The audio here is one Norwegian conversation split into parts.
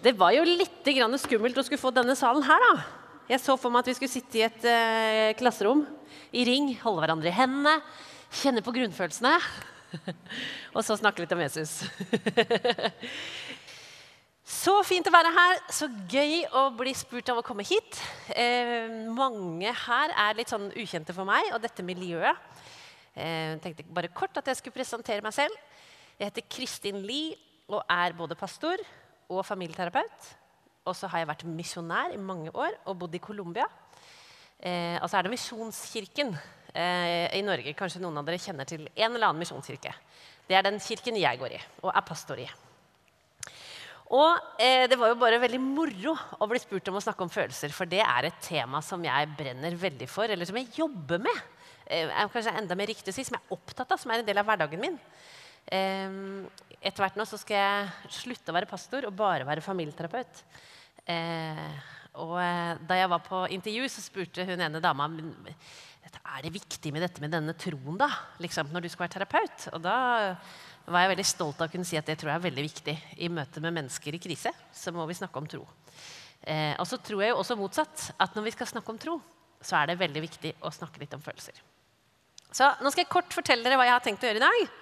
Det var jo litt skummelt å skulle få denne salen her, da. Jeg så for meg at vi skulle sitte i et eh, klasserom i ring, holde hverandre i hendene, kjenne på grunnfølelsene. Og så snakke litt om Jesus. Så fint å være her. Så gøy å bli spurt om å komme hit. Eh, mange her er litt sånn ukjente for meg og dette miljøet. Eh, tenkte bare kort at jeg skulle presentere meg selv. Jeg heter Kristin Lie og er både pastor og familieterapeut. Og så har jeg vært misjonær i mange år og bodd i Colombia. Eh, og så er det Misjonskirken eh, i Norge. Kanskje noen av dere kjenner til en eller annen misjonskirke. Det er den kirken jeg går i og er pastor i. Og eh, det var jo bare veldig moro å bli spurt om å snakke om følelser, for det er et tema som jeg brenner veldig for, eller som jeg jobber med. Eh, kanskje enda mer riktig å si, Som jeg er opptatt av, som er en del av hverdagen min. Etter hvert nå så skal jeg slutte å være pastor og bare være familieterapeut. Eh, og eh, da jeg var på intervju, så spurte hun ene dama er det viktig med dette med denne troen da, liksom, når du skal være terapeut. Og da var jeg veldig stolt av å kunne si at det tror jeg er veldig viktig. I møte med mennesker i krise så må vi snakke om tro. Eh, og så tror jeg jo også motsatt at når vi skal snakke om tro, så er det veldig viktig å snakke litt om følelser. Så nå skal jeg kort fortelle dere hva jeg har tenkt å gjøre i dag.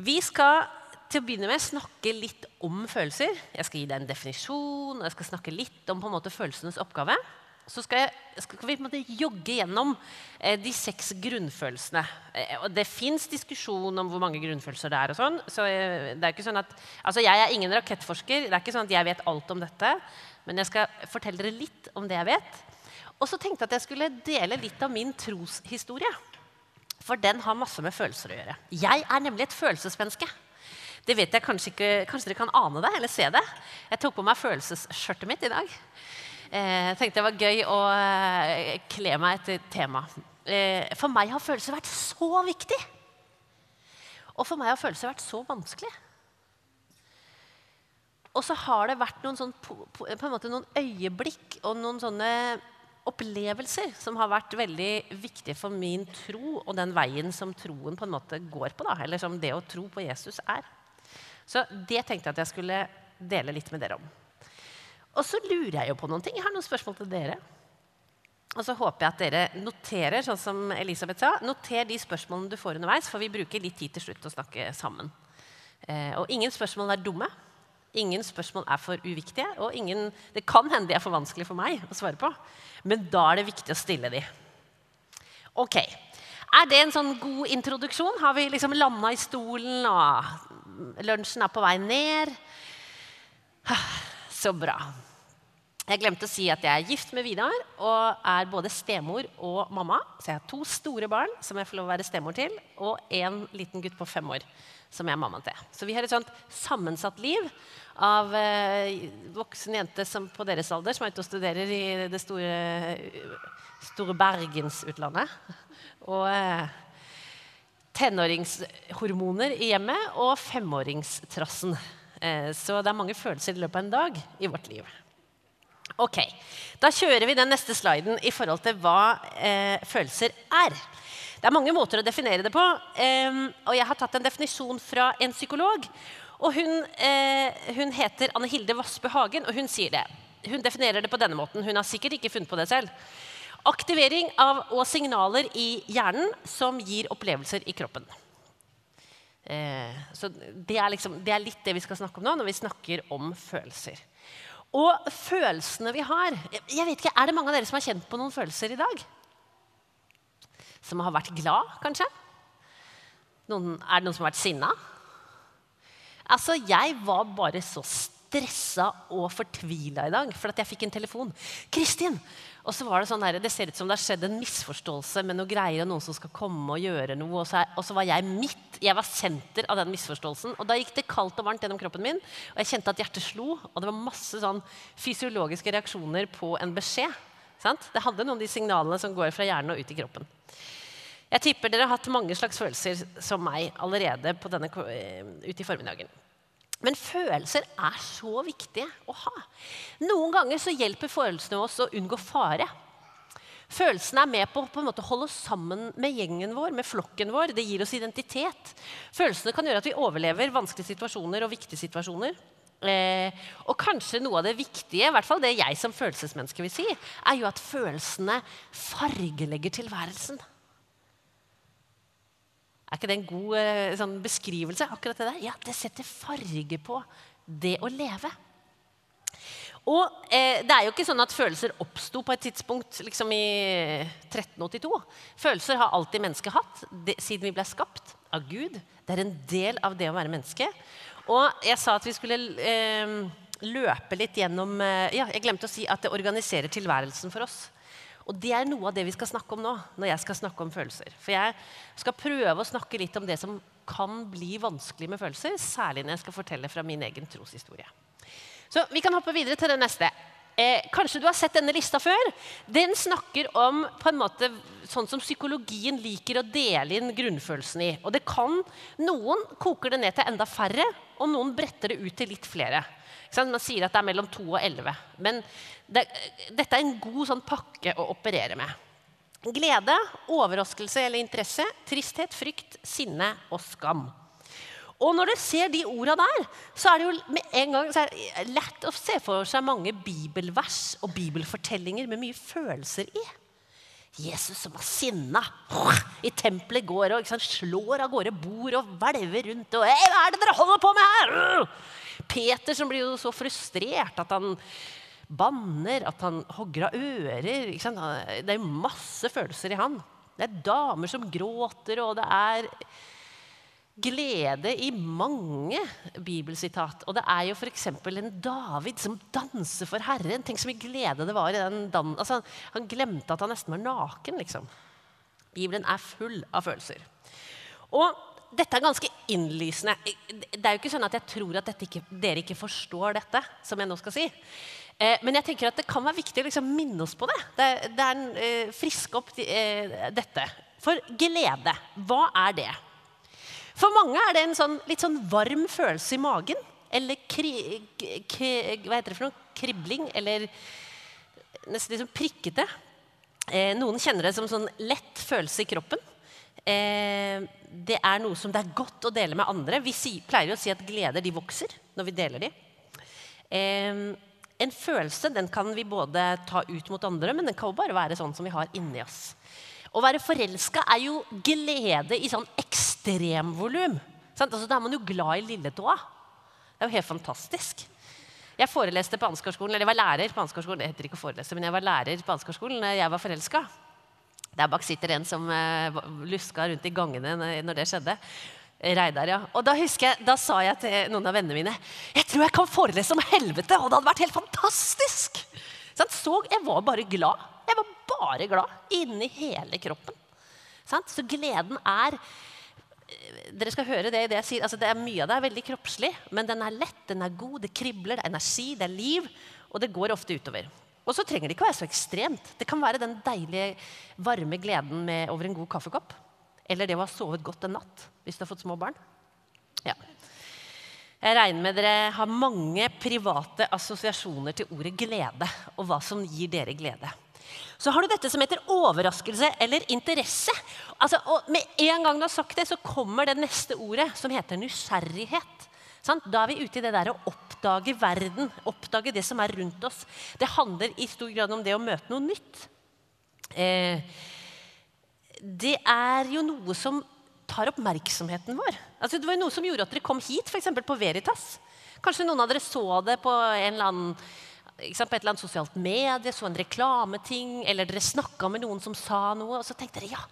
Vi skal til å begynne med snakke litt om følelser. Jeg skal gi deg en definisjon, og jeg skal snakke litt om på en måte følelsenes oppgave så skal, jeg, skal vi på en måte jogge gjennom eh, de seks grunnfølelsene. Eh, og det fins diskusjon om hvor mange grunnfølelser det er. og sånn, så eh, det er ikke sånn at, altså Jeg er ingen rakettforsker, det er ikke sånn at jeg vet alt om dette. Men jeg skal fortelle dere litt om det jeg vet. Og så tenkte jeg at jeg skulle dele litt av min troshistorie. For den har masse med følelser å gjøre. Jeg er nemlig et følelsesmenneske. Det vet jeg Kanskje ikke, kanskje dere kan ane det eller se det. Jeg tok på meg følelsesskjørtet mitt i dag. Eh, jeg tenkte det var gøy å eh, kle meg etter tema. Eh, for meg har følelser vært så viktig. Og for meg har følelser vært så vanskelig. Og så har det vært noen, sånn, på en måte noen øyeblikk og noen sånne opplevelser som har vært veldig viktige for min tro og den veien som troen på en måte går på. Da, eller som det å tro på Jesus er. Så det tenkte jeg at jeg skulle dele litt med dere om. Og så lurer jeg jo på noen ting. Jeg har noen spørsmål til dere. Og så håper jeg at dere noterer, sånn som Elisabeth sa. Noter de spørsmålene du får underveis, for vi bruker litt tid til slutt å snakke sammen. Eh, og ingen spørsmål er dumme. Ingen spørsmål er for uviktige. Og ingen, det kan hende de er for vanskelig for meg å svare på. Men da er det viktig å stille de. Ok. Er det en sånn god introduksjon? Har vi liksom landa i stolen, og lunsjen er på vei ned? Så bra. Jeg glemte å si at jeg er gift med Vidar og er både stemor og mamma. Så jeg har to store barn som jeg får lov å være stemor til, og en liten gutt på fem år som jeg er mamma til. Så vi har et sånt sammensatt liv av eh, voksen jente på deres alder som er ute og studerer i det store, store Bergensutlandet. Og eh, tenåringshormoner i hjemmet og femåringstrassen. Eh, så det er mange følelser i løpet av en dag i vårt liv. Ok, Da kjører vi den neste sliden i forhold til hva eh, følelser er. Det er mange måter å definere det på. Eh, og jeg har tatt en definisjon fra en psykolog. Og Hun, eh, hun heter Anne Hilde Vassbø Hagen, og hun sier det. Hun definerer det på denne måten. Hun har sikkert ikke funnet på det selv. Aktivering av og signaler i hjernen som gir opplevelser i kroppen. Eh, så det er, liksom, det er, litt det vi skal snakke om nå når vi snakker om følelser. Og følelsene vi har jeg vet ikke, Er det mange av dere som har kjent på noen følelser i dag? Som har vært glad, kanskje? Noen, er det noen som har vært sinna? Altså, jeg var bare så stressa og fortvila i dag for at jeg fikk en telefon. 'Kristin, og så var Det sånn her, det ser ut som det har skjedd en misforståelse med noe greier, og noen som skal komme og gjøre noe. Og så, er, og så, var jeg midt, jeg var senter av den misforståelsen. Og da gikk det kaldt og varmt gjennom kroppen min, og jeg kjente at hjertet slo. Og det var masse sånn fysiologiske reaksjoner på en beskjed. Sant? Det hadde noen av de signalene som går fra hjernen og ut i kroppen. Jeg tipper dere har hatt mange slags følelser som meg allerede denne, eh, ute i formiddagen. Men følelser er så viktige å ha. Noen ganger så hjelper følelsene oss å unngå fare. Følelsene er med på, på å holde oss sammen med gjengen vår, med flokken vår. Det gir oss identitet. Følelsene kan gjøre at vi overlever vanskelige situasjoner og viktige situasjoner. Eh, og kanskje noe av det viktige, i hvert fall det jeg som følelsesmenneske vil si, er jo at følelsene fargelegger tilværelsen. Er ikke det en god eh, sånn beskrivelse? akkurat Det der? Ja, det setter farge på det å leve. Og eh, det er jo ikke sånn at følelser oppsto på et tidspunkt liksom i 1382. Følelser har alltid mennesket hatt det, siden vi ble skapt av Gud. Det er en del av det å være menneske. Og jeg sa at vi skulle eh, løpe litt gjennom eh, Ja, jeg glemte å si at det organiserer tilværelsen for oss. Og det er noe av det vi skal snakke om nå, når jeg skal snakke om følelser. For jeg skal prøve å snakke litt om det som kan bli vanskelig med følelser, særlig når jeg skal fortelle fra min egen troshistorie. Så vi kan hoppe videre til det neste. Eh, kanskje du har sett denne lista før. Den snakker om på en måte sånn som psykologien liker å dele inn grunnfølelsen i. Og det kan, Noen koker det ned til enda færre, og noen bretter det ut til litt flere. Man sier at det er mellom to og elleve. Men det, dette er en god sånn pakke å operere med. Glede, overraskelse eller interesse, tristhet, frykt, sinne og skam. Og når dere ser de orda der, så er det jo med en gang lett å se for seg mange bibelvers og bibelfortellinger med mye følelser i. Jesus som var sinna i tempelet går og slår av gårde bord og hvelver rundt. og Hva er det dere holder på med her? Peter som blir jo så frustrert at han banner, at han hogger av ører. Det er masse følelser i han. Det er damer som gråter, og det er glede i mange bibelsitat. Og det er jo f.eks. en David som danser for Herren. Tenk så mye glede det var i den dan altså, Han glemte at han nesten var naken. liksom. Bibelen er full av følelser. Og dette er ganske innlysende. Det er jo ikke sånn at jeg tror at ikke, dere ikke forstår dette. som jeg nå skal si. Eh, men jeg tenker at det kan være viktig å liksom minne oss på det. Det, det er en, eh, Friske opp eh, dette. For glede, hva er det? For mange er det en sånn, litt sånn varm følelse i magen. Eller kri, kri, hva heter det for noe? kribling. Eller nesten liksom prikkete. Eh, noen kjenner det som sånn lett følelse i kroppen. Eh, det er noe som det er godt å dele med andre. Vi si, pleier å si at gleder de vokser når vi deler de. Eh, en følelse den kan vi både ta ut mot andre, men den kan jo bare være sånn som vi har inni oss. Å være forelska er jo glede i sånn ekstremvolum. Altså, da er man jo glad i lilletåa. Det er jo helt fantastisk. Jeg foreleste på Ansgarskolen, eller jeg var lærer på Ansgarskolen. Det heter ikke å forelese, men jeg var lærer på Ansgarskolen da jeg var forelska. Der bak sitter en som uh, luska rundt i gangene når det skjedde. Reidar, ja. Og da husker jeg, da sa jeg til noen av vennene mine jeg tror jeg kan forelese om helvete, og det hadde vært helt fantastisk. Så jeg var bare glad. Jeg var bare glad inni hele kroppen. Så gleden er dere skal høre det i det jeg sier. Altså, det er Mye av det er veldig kroppslig, men den er lett, den er god, det kribler, det er energi, det er liv. Og det går ofte utover. Og så trenger det ikke å være så ekstremt. Det kan være den deilige, varme gleden med, over en god kaffekopp. Eller det å ha sovet godt en natt hvis du har fått små barn. Ja. Jeg regner med dere har mange private assosiasjoner til ordet glede, og hva som gir dere glede. Så har du dette som heter overraskelse eller interesse. Altså, og Med en gang du har sagt det, så kommer det neste ordet, som heter nysgjerrighet. Sant? Da er vi ute i det der å oppdage verden, oppdage det som er rundt oss. Det handler i stor grad om det å møte noe nytt. Eh, det er jo noe som tar oppmerksomheten vår. Altså, det var jo noe som gjorde at dere kom hit, f.eks. på Veritas. Kanskje noen av dere så det på en eller annen på et eller annet sosialt medie, så en reklameting, eller dere snakka med noen som sa noe, og så tenkte dere ja.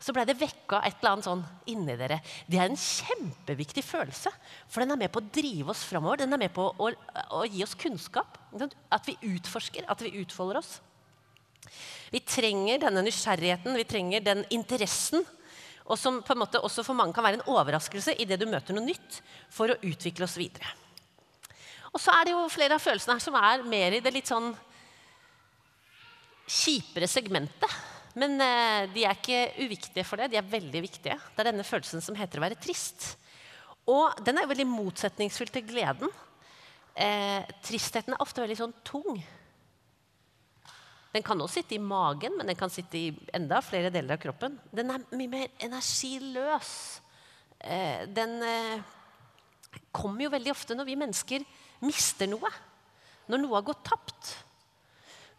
Så ble det vekka et eller annet sånn inni dere. Det er en kjempeviktig følelse. For den er med på å drive oss framover. Den er med på å, å, gi oss kunnskap. At vi utforsker, at vi utfolder oss. Vi trenger denne nysgjerrigheten, vi trenger den interessen. Og som på en måte også for mange kan være en overraskelse idet du møter noe nytt, for å utvikle oss videre. Og så er det jo flere av følelsene her som er mer i det litt sånn kjipere segmentet. Men eh, de er ikke uviktige for det. De er veldig viktige. Det er denne følelsen som heter å være trist. Og den er veldig motsetningsfull til gleden. Eh, tristheten er ofte veldig sånn tung. Den kan også sitte i magen, men den kan sitte i enda flere deler av kroppen. Den er mye mer energiløs. Eh, den eh, kommer jo veldig ofte når vi mennesker mister noe. Når noe har gått tapt.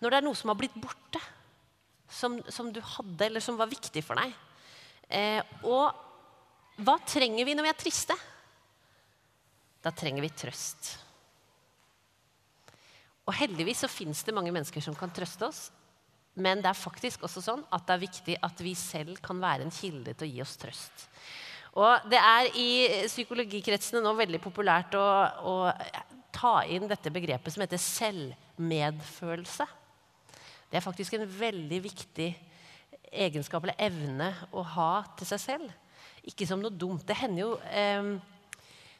Når det er noe som har blitt borte. Som, som du hadde, eller som var viktig for deg. Eh, og hva trenger vi når vi er triste? Da trenger vi trøst. Og heldigvis så fins det mange mennesker som kan trøste oss. Men det er faktisk også sånn at det er viktig at vi selv kan være en kilde til å gi oss trøst. Og det er i psykologikretsene nå veldig populært å, å ta inn dette begrepet som heter selvmedfølelse. Det er faktisk en veldig viktig egenskap eller evne å ha til seg selv. Ikke som noe dumt. Det hender jo, eh,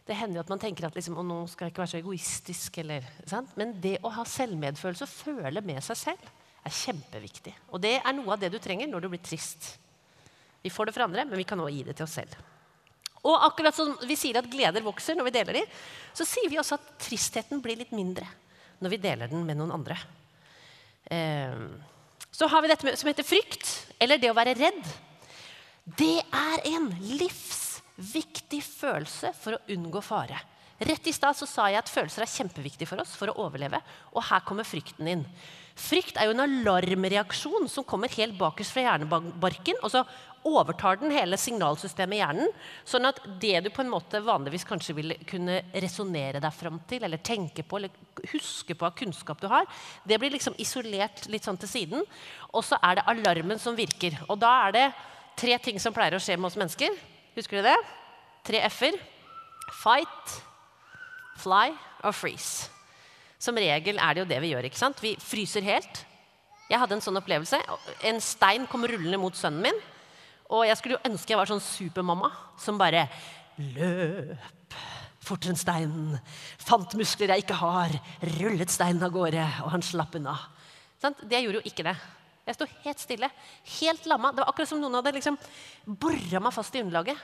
det hender jo at man tenker at liksom, nå skal jeg ikke være så egoistisk. Eller, Men det å ha selvmedfølelse og føle med seg selv er kjempeviktig. Og det er noe av det du trenger når du blir trist. Vi får det fra andre, men vi kan også gi det til oss selv. Og akkurat som vi sier at gleder vokser når vi deler dem, så sier vi også at tristheten blir litt mindre når vi deler den med noen andre. Eh, så har vi dette som heter frykt, eller det å være redd. Det er en livsviktig følelse for å unngå fare. Rett i stad sa jeg at følelser er kjempeviktig for oss for å overleve. Og her kommer frykten inn. Frykt er jo en alarmreaksjon som kommer helt bakerst fra hjernebarken. og så overtar den hele signalsystemet i hjernen. Sånn at det du på en måte vanligvis kanskje vil kunne resonnere deg fram til, eller tenke på, eller huske på av kunnskap du har, det blir liksom isolert litt sånn til siden. Og så er det alarmen som virker. Og da er det tre ting som pleier å skje med oss mennesker. Husker du det? Tre f-er. Fight, fly og freeze. Som regel er det jo det vi gjør. ikke sant? Vi fryser helt. Jeg hadde en sånn opplevelse. En stein kom rullende mot sønnen min. Og jeg skulle jo ønske jeg var sånn supermamma som bare løp fortere enn steinen. Fant muskler jeg ikke har, rullet steinen av gårde, og han slapp unna. Det gjorde jo ikke det. Jeg sto helt stille, helt lamma. Det var akkurat som noen hadde liksom bora meg fast i underlaget.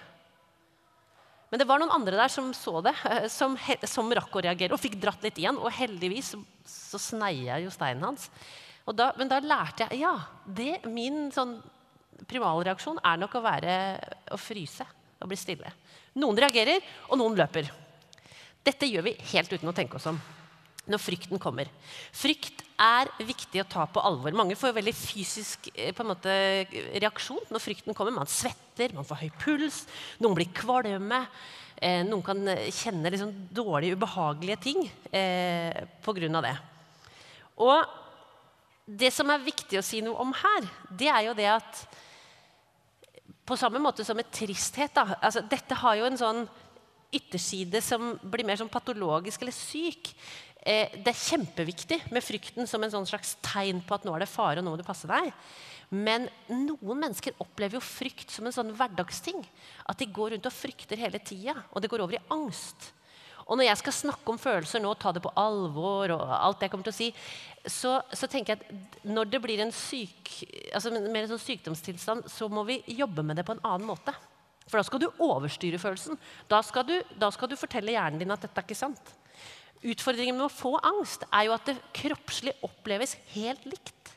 Men det var noen andre der som så det, som, som rakk å reagere og fikk dratt litt igjen. Og heldigvis så, så sneia jo steinen hans. Da, men da lærte jeg ja, det, min sånn primalreaksjon er nok å være å fryse og bli stille. Noen reagerer, og noen løper. Dette gjør vi helt uten å tenke oss om når frykten kommer. Frykt er viktig å ta på alvor. Mange får veldig fysisk eh, måte, reaksjon når frykten kommer. Man svetter, man får høy puls, noen blir kvalme. Eh, noen kan kjenne liksom dårlige, ubehagelige ting eh, pga. det. Og det som er viktig å si noe om her, det er jo det at på samme måte som med tristhet. Da. Altså, dette har jo en sånn ytterside som blir mer sånn patologisk eller syk. Eh, det er kjempeviktig med frykten som en sånn slags tegn på at nå er det fare, og nå må du passe deg. Men noen mennesker opplever jo frykt som en sånn hverdagsting. At de går rundt og frykter hele tida, og det går over i angst. Og når jeg skal snakke om følelser nå, ta det på alvor, og alt jeg kommer til å si, så, så tenker jeg at når det blir en syk, altså mer en sånn sykdomstilstand, så må vi jobbe med det på en annen måte. For da skal du overstyre følelsen. Da skal du, da skal du fortelle hjernen din at dette er ikke sant. Utfordringen med å få angst er jo at det kroppslig oppleves helt likt.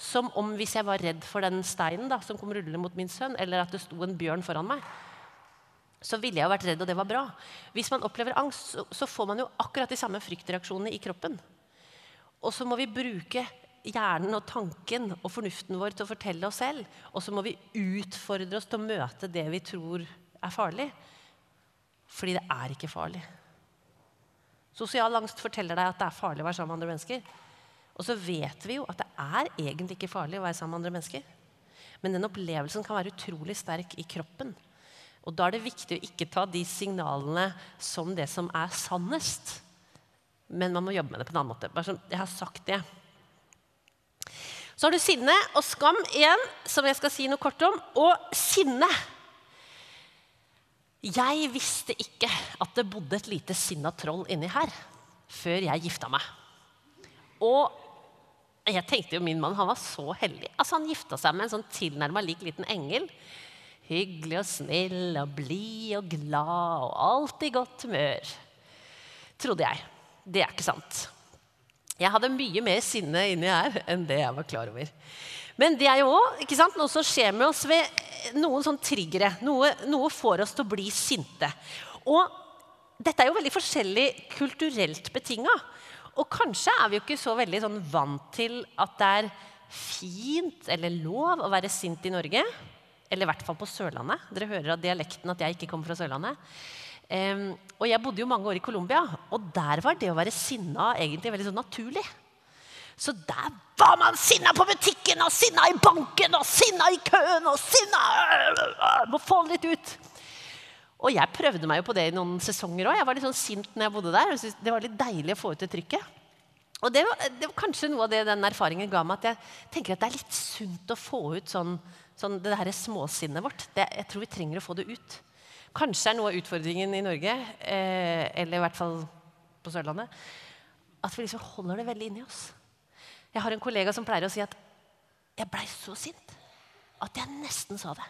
Som om hvis jeg var redd for den steinen da, som kom rullende mot min sønn, eller at det sto en bjørn foran meg så ville jeg jo vært redd, og det var bra. Hvis man opplever angst, så, får man jo akkurat de samme fryktreaksjonene i kroppen. Og så må vi bruke hjernen og tanken og fornuften vår til å fortelle oss selv. Og så må vi utfordre oss til å møte det vi tror er farlig. Fordi det er ikke farlig. Sosial angst forteller deg at det er farlig å være sammen med andre mennesker. Og så vet vi jo at det er egentlig ikke farlig å være sammen med andre mennesker. Men den opplevelsen kan være utrolig sterk i kroppen. Og da er det viktig å ikke ta de signalene som det som er sannest. Men man må jobbe med det på en annen måte. Bare som jeg har sagt det. Så har du sinne og skam igjen, som jeg skal si noe kort om. Og sinne. Jeg visste ikke at det bodde et lite sinna troll inni her før jeg gifta meg. Og jeg tenkte jo min mann han var så heldig. Altså Han gifta seg med en sånn tilnærma lik liten engel hyggelig og snill og blid og glad og alltid i godt humør. Trodde jeg. Det er ikke sant. Jeg hadde mye mer sinne inni her enn det jeg var klar over. Men det er jo òg noe som skjer med oss ved noen sånn triggere. Noe, noe, får oss til å bli sinte. Og dette er jo veldig forskjellig kulturelt betinga. Og kanskje er vi jo ikke så veldig sånn vant til at det er fint eller lov å være sint i Norge. Eller i hvert fall på Sørlandet. Dere hører av dialekten at jeg ikke kommer fra Sørlandet. Um, og jeg bodde jo mange år i Colombia, og der var det å være sinna egentlig veldig sånn naturlig. Så der var man sinna på butikken og sinna i banken og sinna i køen og sinna Må få det litt ut. Og jeg prøvde meg jo på det i noen sesonger òg. Jeg var litt sånn sint når jeg bodde der. Det var litt deilig å få ut det trykket. Og det var, det var, kanskje noe av det den erfaringen ga meg, at jeg tenker at det er litt sunt å få ut sånn, sånn det her småsinnet vårt. Det, jeg tror vi trenger å få det ut. Kanskje er noe av utfordringen i Norge, eh, eller i hvert fall på Sørlandet, at vi liksom holder det veldig inni oss. Jeg har en kollega som pleier å si at jeg blei så sint at jeg nesten sa det.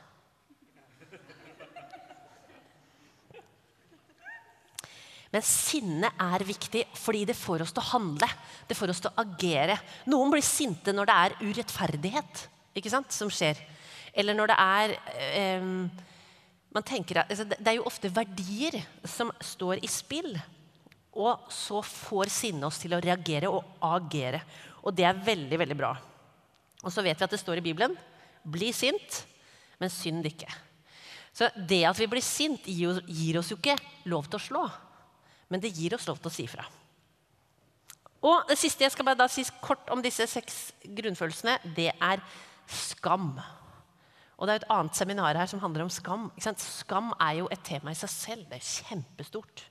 Men sinne er viktig fordi det får oss til å handle. Det får oss til å agere. Noen blir sinte når det er urettferdighet ikke sant, som skjer. Eller når det er eh, man tenker, altså, Det er jo ofte verdier som står i spill. Og så får sinnet oss til å reagere og agere. Og det er veldig, veldig bra. Og så vet vi at det står i Bibelen bli sint, men synd ikke. Så det at vi blir sint, gir oss jo ikke lov til å slå men det gir oss lov til å si fra. Og det siste jeg skal bare da si kort om disse seks grunnfølelsene, det er skam. Og det er et annet seminar her som handler om skam. Skam er jo et tema i seg selv. Det er kjempestort.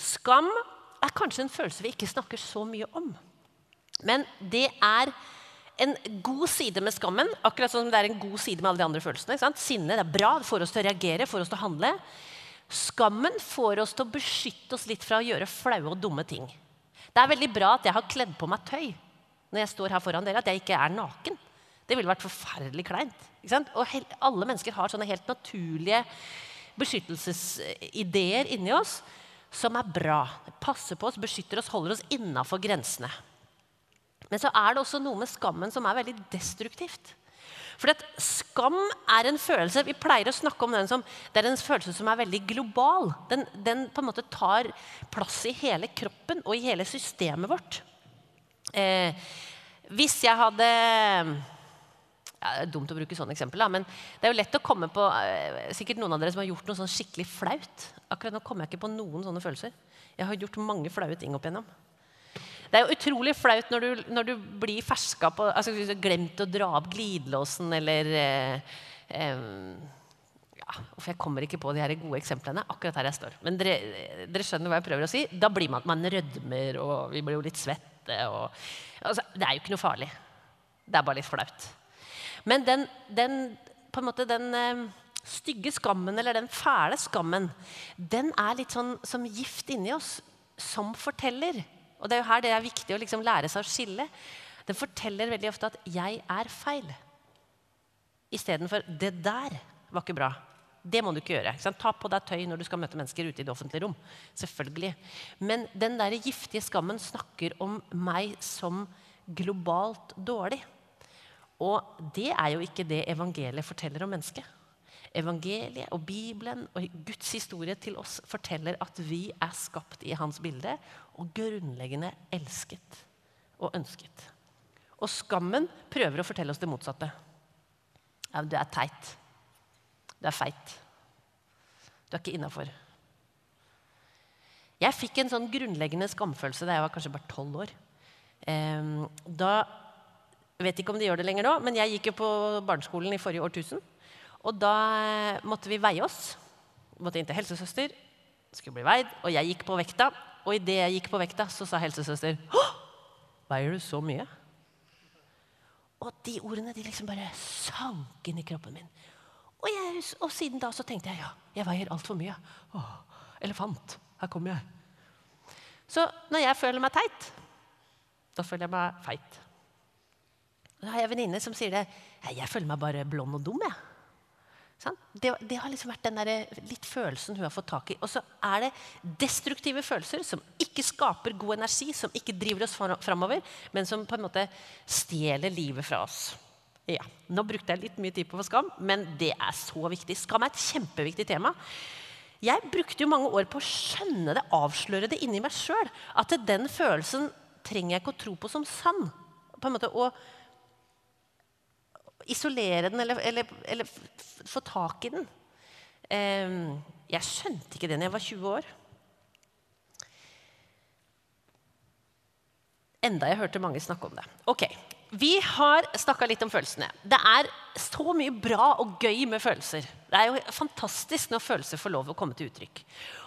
Skam er kanskje en følelse vi ikke snakker så mye om. Men det er en god side med skammen, akkurat som det er en god side med alle de andre følelsene. Sinne det er bra, det får oss til å reagere, får oss til å handle. Skammen får oss til å beskytte oss litt fra å gjøre flaue og dumme ting. Det er veldig bra at jeg har kledd på meg tøy når jeg står her foran dere, at jeg ikke er naken. Det ville vært forferdelig kleint. Og alle mennesker har sånne helt naturlige beskyttelsesideer inni oss som er bra. Passer på oss, beskytter oss, holder oss innafor grensene. Men så er det også noe med skammen som er veldig destruktivt. For skam er en følelse Vi pleier å snakke om den som det er en følelse som er veldig global. Den, den på en måte tar plass i hele kroppen og i hele systemet vårt. Eh, hvis jeg hadde ja, det er dumt å bruke sånne eksempler, men det er jo lett å komme på eh, sikkert noen av dere som har gjort noe sånn skikkelig flaut. Akkurat nå kommer jeg ikke på noen sånne følelser. Jeg har gjort mange flaue ting opp igjennom. Det er jo utrolig flaut når du, når du blir ferska på altså Hvis du har glemt å dra opp glidelåsen eller eh, eh, ja, Jeg kommer ikke på de her gode eksemplene akkurat her jeg står. Men dere, dere, skjønner hva jeg prøver å si. Da blir man man rødmer, og vi blir jo litt svette. Og, altså, det er jo ikke noe farlig. Det er bare litt flaut. Men den, den, på en måte, den eh, stygge skammen, eller den fæle skammen, den er litt sånn som gift inni oss, som forteller. Og det er jo her det er viktig å liksom lære seg å skille. Den forteller veldig ofte at 'jeg er feil'. Istedenfor 'det der var ikke bra'. Det må du ikke gjøre. Ikke Ta på deg tøy når du skal møte mennesker ute i det offentlige rom. Selvfølgelig. Men den der giftige skammen snakker om meg som globalt dårlig. Og det er jo ikke det evangeliet forteller om mennesket. Evangeliet og Bibelen og Guds historie til oss forteller at vi er skapt i hans bilde og grunnleggende elsket og ønsket. Og skammen prøver å fortelle oss det motsatte. Ja, du er teit. Du er feit. Du er ikke innafor. Jeg fikk en sånn grunnleggende skamfølelse da jeg var kanskje bare tolv år. Ehm, da vet ikke om de gjør det lenger nå, men jeg gikk jo på barneskolen i forrige årtusen. Og da eh, måtte vi veie oss. Måtte inn til helsesøster. Skulle bli veid. Og jeg gikk på vekta. Og idet jeg gikk på vekta, så sa helsesøster Hå! Veier du så mye? Og de ordene de liksom bare sank inn i kroppen min. Og, jeg, og siden da så tenkte jeg ja, jeg veier altfor mye. Åh, elefant, her kommer jeg. Så når jeg føler meg teit, da føler jeg meg feit. Da har jeg en venninne som sier det. Jeg føler meg bare blond og dum. jeg. Det, det, har liksom vært den der, litt følelsen hun har fått tak i. Og så er det destruktive følelser som ikke skaper god energi, som ikke driver oss framover, men som på en måte stjeler livet fra oss. Ja, Nå brukte jeg litt mye tid på skam, men det er så viktig. Skam er et kjempeviktig tema. Jeg brukte jo mange år på å skjønne det, avsløre det inni meg sjøl. At den følelsen trenger jeg ikke å tro på som sann. På en måte Å isolere den eller, eller, eller få tak i den. Ehm, jeg skjønte ikke det da jeg var 20 år. Enda jeg hørte mange snakke om det. Ok, Vi har snakka litt om følelsene. Det er så mye bra og gøy med følelser. Det er jo fantastisk når følelser får lov å komme til uttrykk.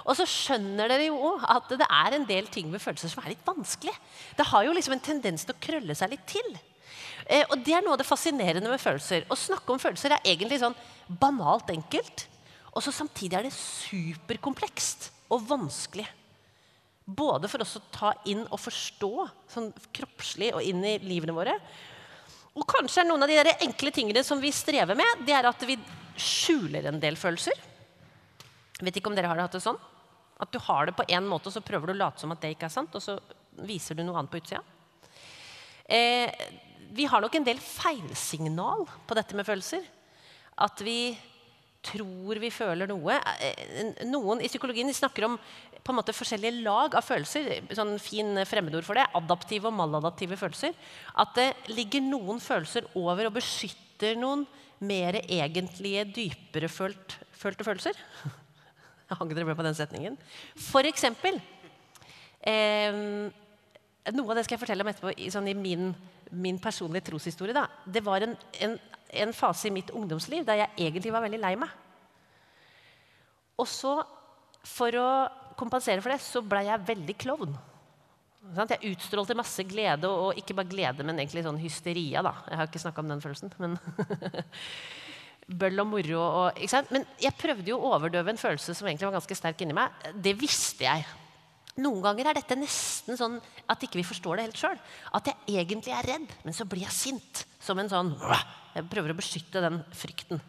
Og så skjønner dere jo at det er en del ting med følelser som er litt vanskelig. Det har jo liksom en tendens til å krølle seg litt til. Eh, og det er noe av det fascinerende med følelser. Å snakke om følelser er egentlig sånn banalt enkelt. Og så samtidig er det superkomplekst og vanskelig. Både for oss å ta inn og forstå sånn kroppslig og inn i livene våre. Og kanskje er noen av de der enkle tingene som vi strever med, det er at vi skjuler en del følelser. Vet ikke om dere har hatt det sånn? At du har det på én måte, og så prøver du å late som at det ikke er sant, og så viser du noe annet på utsida. Eh, vi har nok en del feilsignal på dette med følelser. At vi tror vi føler noe. Eh, noen i psykologien snakker om på en måte forskjellige lag av følelser. sånn fin fremmedord for det, Adaptive og maladaptive følelser. At det ligger noen følelser over og beskytter noen mer egentlige, dypere følt, følte følelser. Hang dere med på den setningen? For eksempel eh, Noe av det skal jeg fortelle om etterpå i, sånn i min, min, personlige troshistorie. Da. Det var en, en, en fase i mitt ungdomsliv der jeg egentlig var veldig lei meg. Og så, for å kompensere for det, så ble jeg veldig klovn. Jeg utstrålte masse glede, og ikke bare glede, men egentlig sånn hysteria. da. Jeg har ikke snakka om den følelsen, men Bøll og moro. Og, men jeg prøvde jo å overdøve en følelse som egentlig var ganske sterk inni meg. Det visste jeg. Noen ganger er dette nesten sånn at ikke vi forstår det helt sjøl. At jeg egentlig er redd, men så blir jeg sint. Som en sånn Jeg prøver å beskytte den frykten.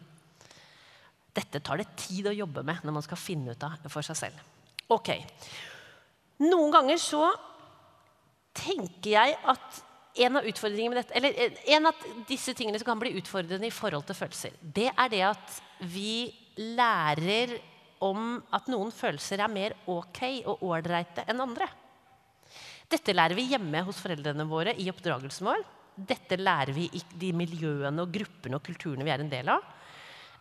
Dette tar det tid å jobbe med når man skal finne ut av for seg selv. Ok. Noen ganger så tenker jeg at en av dette, eh, en av disse tingene som kan bli utfordrende i forhold til følelser, det er det at vi lærer om at noen følelser er mer ok og ålreite enn andre. Dette lærer vi hjemme hos foreldrene våre i oppdragelsen vår. Dette lærer vi i de miljøene og gruppene og kulturene vi er en del av.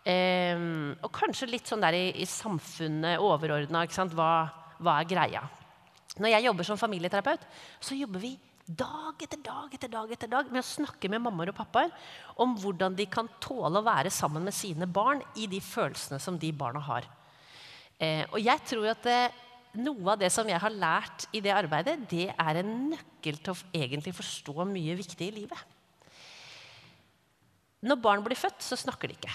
Um, og kanskje litt sånn der i, i samfunnet overordna. Hva, hva er greia? Når jeg jobber som familieterapeut, så jobber vi dag etter dag etter dag etter dag med å snakke med mammaer og pappaer om hvordan de kan tåle å være sammen med sine barn i de følelsene som de barna har. Eh, og jeg tror at det, eh, noe av det som jeg har lært i det arbeidet, det er en nøkkel til å egentlig forstå mye viktig i livet. Når barn blir født, så snakker de ikke.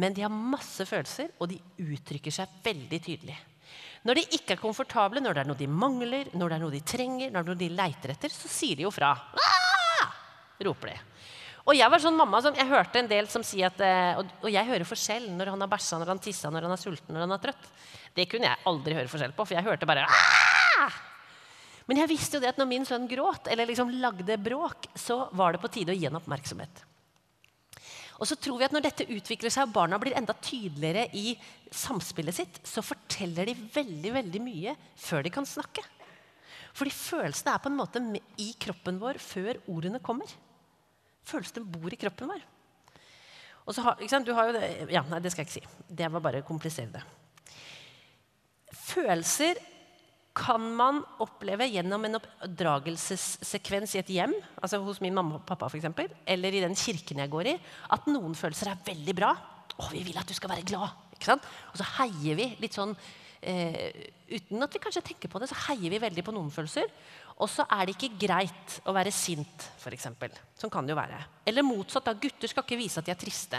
Men de har masse følelser, og de uttrykker seg veldig tydelig. Når de ikke er komfortable, når det er noe de mangler, når det er noe de trenger, når det er noe de leiter etter, så sier de jo fra. Aah! roper de. Og jeg var sånn mamma som, jeg hørte en del som sier at, eh, og, jeg hører forskjell når han har bæsja, når han tissa, når han er sulten, når han er trøtt. Det kunne jeg aldri høre forskjell på, for jeg hørte bare Aah! Men jeg visste jo det at når min sønn gråt eller liksom lagde bråk, så var det på tide å gi ham oppmerksomhet. Og så tror vi at Når dette utvikler seg og barna blir enda tydeligere i samspillet sitt, så forteller de veldig veldig mye før de kan snakke. Fordi følelsene er på en måte i kroppen vår før ordene kommer. Følelsene bor i kroppen vår. Og så har, du har jo det, ja, nei, det skal jeg ikke si. Det var bare å komplisere det. Følelser kan man oppleve gjennom en oppdragelsessekvens i et hjem, altså hos min mamma og pappa for eksempel, eller i den kirken jeg går i, at noen følelser er veldig bra. Å, vi vil at du skal være glad. ikke sant? Og så heier vi litt sånn eh, Uten at vi kanskje tenker på det, så heier vi veldig på noen følelser. Og så er det ikke greit å være sint, f.eks. Sånn kan det jo være. Eller motsatt. da, Gutter skal ikke vise at de er triste.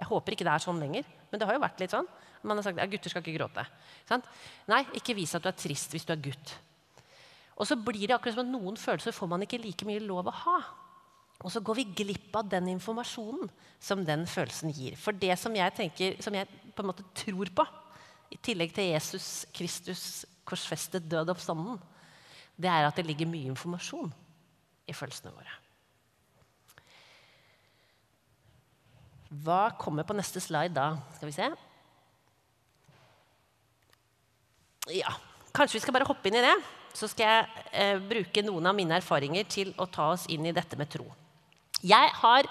Jeg håper ikke det er sånn lenger, men det har jo vært litt sånn. Man har sagt at gutter skal ikke gråte. Sant? Nei, ikke vis at du er trist hvis du er gutt. Og så blir det akkurat som at noen følelser får man ikke like mye lov å ha. Og så går vi glipp av den informasjonen som den følelsen gir. For det som jeg tenker, som jeg på en måte tror på, i tillegg til Jesus Kristus korsfestet død oppstanden, det er at det ligger mye informasjon i følelsene våre. Hva kommer på neste slide da? Skal vi se. ja, kanskje vi skal bare hoppe inn i det. Så skal jeg eh, bruke noen av mine erfaringer til å ta oss inn i dette med tro. Jeg har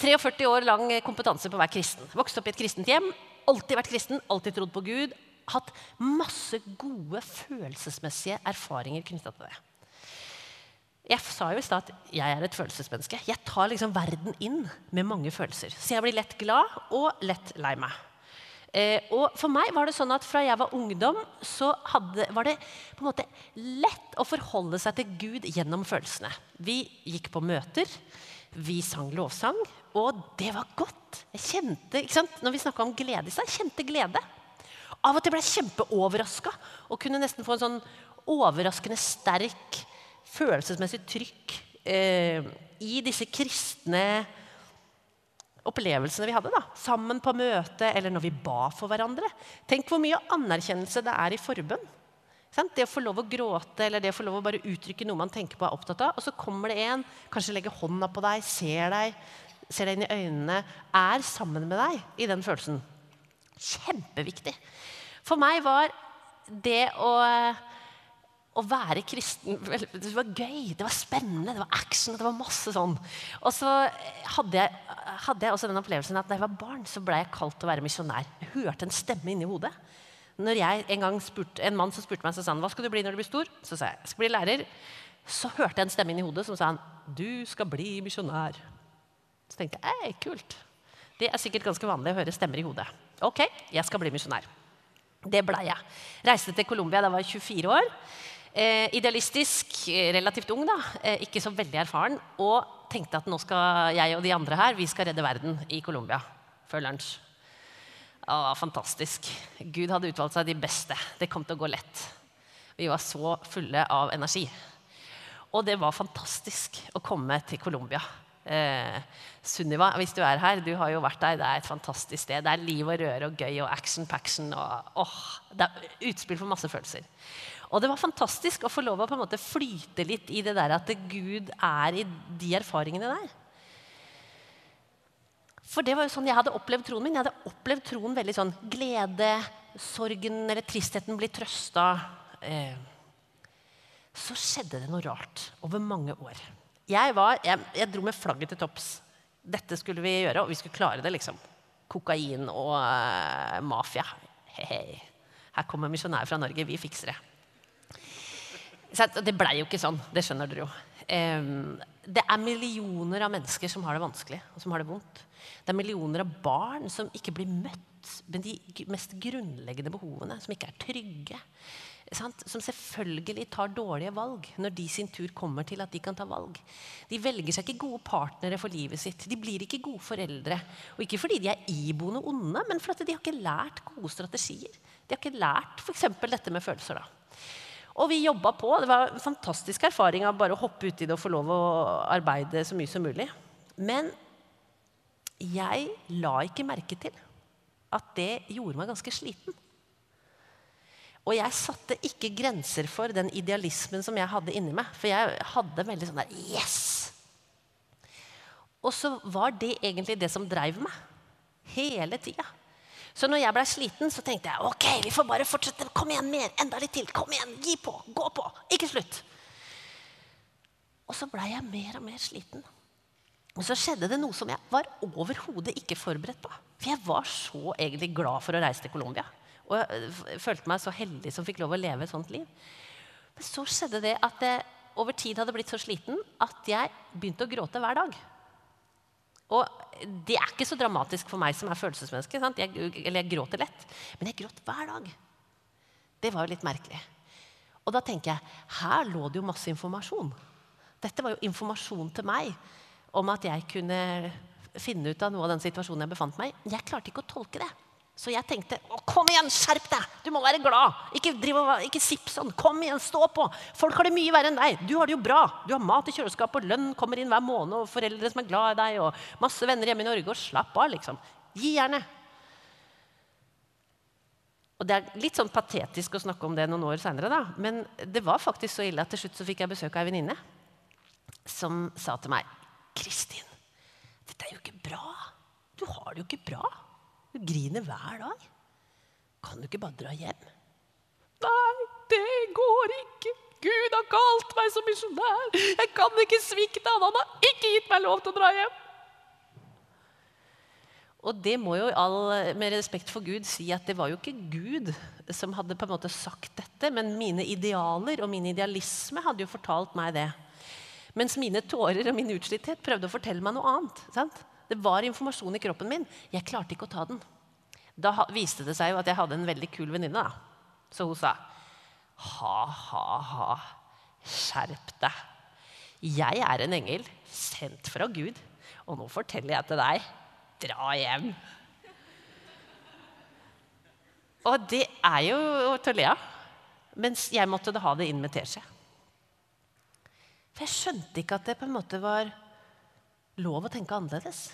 43 år lang kompetanse på å være kristen. Vokst opp i et kristent hjem. Alltid vært kristen, alltid trodd på Gud. Hatt masse gode følelsesmessige erfaringer knytta til det. Jeg sa jo i stad at jeg er et følelsesmenneske. Jeg tar liksom verden inn med mange følelser. Så jeg blir lett glad og lett lei meg. Eh, og for meg var det sånn at Fra jeg var ungdom, så hadde, var det på en måte lett å forholde seg til Gud gjennom følelsene. Vi gikk på møter, vi sang lovsang, og det var godt. Jeg kjente, ikke sant? Når vi snakka om glede i stad, kjente glede. Av og til ble jeg kjempeoverraska og kunne nesten få en sånn overraskende sterk følelsesmessig trykk eh, i disse kristne opplevelsene vi hadde. da, Sammen på møte eller når vi ba for hverandre. Tenk hvor mye anerkjennelse det er i forbønn. Det å få lov å gråte eller det å få lov å bare uttrykke noe man tenker på er opptatt av. Og så kommer det en, kanskje legger hånda på deg, ser deg, ser deg inn i øynene, er sammen med deg i den følelsen. Kjempeviktig. For meg var det å å være kristen Det var gøy, det var spennende, det var action. det var masse sånn. Og så hadde jeg, hadde jeg også den opplevelsen at da jeg var barn, så ble jeg kalt til å være misjonær. Jeg hørte en stemme inni hodet. Når jeg En gang spurte, en mann som spurte meg, så sa han, hva skal du bli når du blir stor? Så sa jeg jeg skal bli lærer. Så hørte jeg en stemme inni hodet som sa han, du skal bli misjonær. Så tenkte jeg ei, kult. Det er sikkert ganske vanlig å høre stemmer i hodet. Ok, jeg skal bli misjonær. Det blei jeg. Reiste til Colombia da jeg var 24 år. Eh, idealistisk, eh, relativt ung, da, eh, ikke så veldig erfaren, og tenkte at nå skal jeg og de andre her vi skal redde verden i Colombia før lunsj. Å, fantastisk. Gud hadde utvalgt seg de beste. Det kom til å gå lett. Vi var så fulle av energi. Og det var fantastisk å komme til Colombia. Eh, Sunniva, hvis du er her, du har jo vært der. Det er et fantastisk sted. Det er liv og røre og gøy og action-paction. og åh, Det er utspill for masse følelser. Og det var fantastisk å få lov å på en måte flyte litt i det der at Gud er i de erfaringene der. For det var jo sånn jeg hadde opplevd troen min. Jeg hadde opplevd troen veldig sånn glede, sorgen eller tristheten blir trøsta. Eh. Så skjedde det noe rart over mange år. Jeg, var, jeg, jeg dro med flagget til topps. Dette skulle vi gjøre, og vi skulle klare det. liksom. Kokain og uh, mafia. Hei. Her kommer misjonærer fra Norge. Vi fikser det. Det blei jo ikke sånn. Det skjønner dere jo. Det er millioner av mennesker som har det vanskelig og som har det vondt. Det er millioner av barn som ikke blir møtt med de mest grunnleggende behovene, som ikke er trygge. Sant? Som selvfølgelig tar dårlige valg når de sin tur kommer til at de kan ta valg. De velger seg ikke gode partnere for livet sitt. De blir ikke gode foreldre. Og ikke fordi de er iboende onde, men fordi de har ikke lært gode strategier. De har ikke lært f.eks. dette med følelser. da. Og vi jobba på. Det var en fantastisk erfaring av bare å hoppe uti det og få lov å arbeide så mye som mulig. Men jeg la ikke merke til at det gjorde meg ganske sliten. Og jeg satte ikke grenser for den idealismen som jeg hadde inni meg. For jeg hadde veldig sånn der Yes! Og så var det egentlig det som dreiv meg. Hele tida. Så når jeg ble sliten, så tenkte jeg ok, vi får bare fortsette. Kom igjen, mer, enda litt til. Kom igjen, gi på, gå på. Ikke slutt. Og så blei jeg mer og mer sliten. Og så skjedde det noe som jeg var overhodet ikke forberedt på. For jeg var så egentlig glad for å reise til Colombia. Og jeg følte meg så heldig som fikk lov å leve et sånt liv. Men så skjedde det at jeg over tid hadde blitt så sliten at jeg begynte å gråte hver dag. Og det er ikke så dramatisk for meg som er følelsesmenneske. Jeg, eller jeg gråter lett. Men jeg gråt hver dag. Det var jo litt merkelig. Og da tenker jeg her lå det jo masse informasjon. Dette var jo informasjon til meg om at jeg kunne finne ut av noe av den situasjonen jeg befant meg i. Jeg klarte ikke å tolke det. Så jeg tenkte kom igjen, skjerp deg! Du må være glad! Ikke, drive, ikke sipp sånn. Kom igjen, stå på! Folk har det mye verre enn deg. Du har det jo bra. Du har mat i kjøleskapet, og lønn kommer inn hver måned, og foreldre som er glad i deg, og masse venner hjemme i Norge. Og slapp av, liksom. Gi jernet. Og Det er litt sånn patetisk å snakke om det noen år seinere, men det var faktisk så ille at til slutt så fikk jeg besøk av ei venninne som sa til meg Kristin, dette er jo ikke bra. Du har det jo ikke bra. Du griner hver dag. Kan du ikke bare dra hjem? Nei, det går ikke. Gud har kalt meg som misjonær. Jeg kan ikke svikte han. Han har ikke gitt meg lov til å dra hjem. Og det må jo all, med respekt for Gud si at det var jo ikke Gud som hadde på en måte sagt dette, men mine idealer og min idealisme hadde jo fortalt meg det. Mens mine tårer og min utslitthet prøvde å fortelle meg noe annet. Sant? Det var informasjon i kroppen min. Jeg klarte ikke å ta den. Da viste det seg jo at jeg hadde en veldig kul venninne. Så hun sa ha, ha, ha. Skjerp deg. Jeg er en engel sendt fra Gud, og nå forteller jeg til deg dra hjem. Og det er jo til å le av. Mens jeg måtte da ha det inn med teskje. For jeg skjønte ikke at det på en måte var lov å tenke annerledes.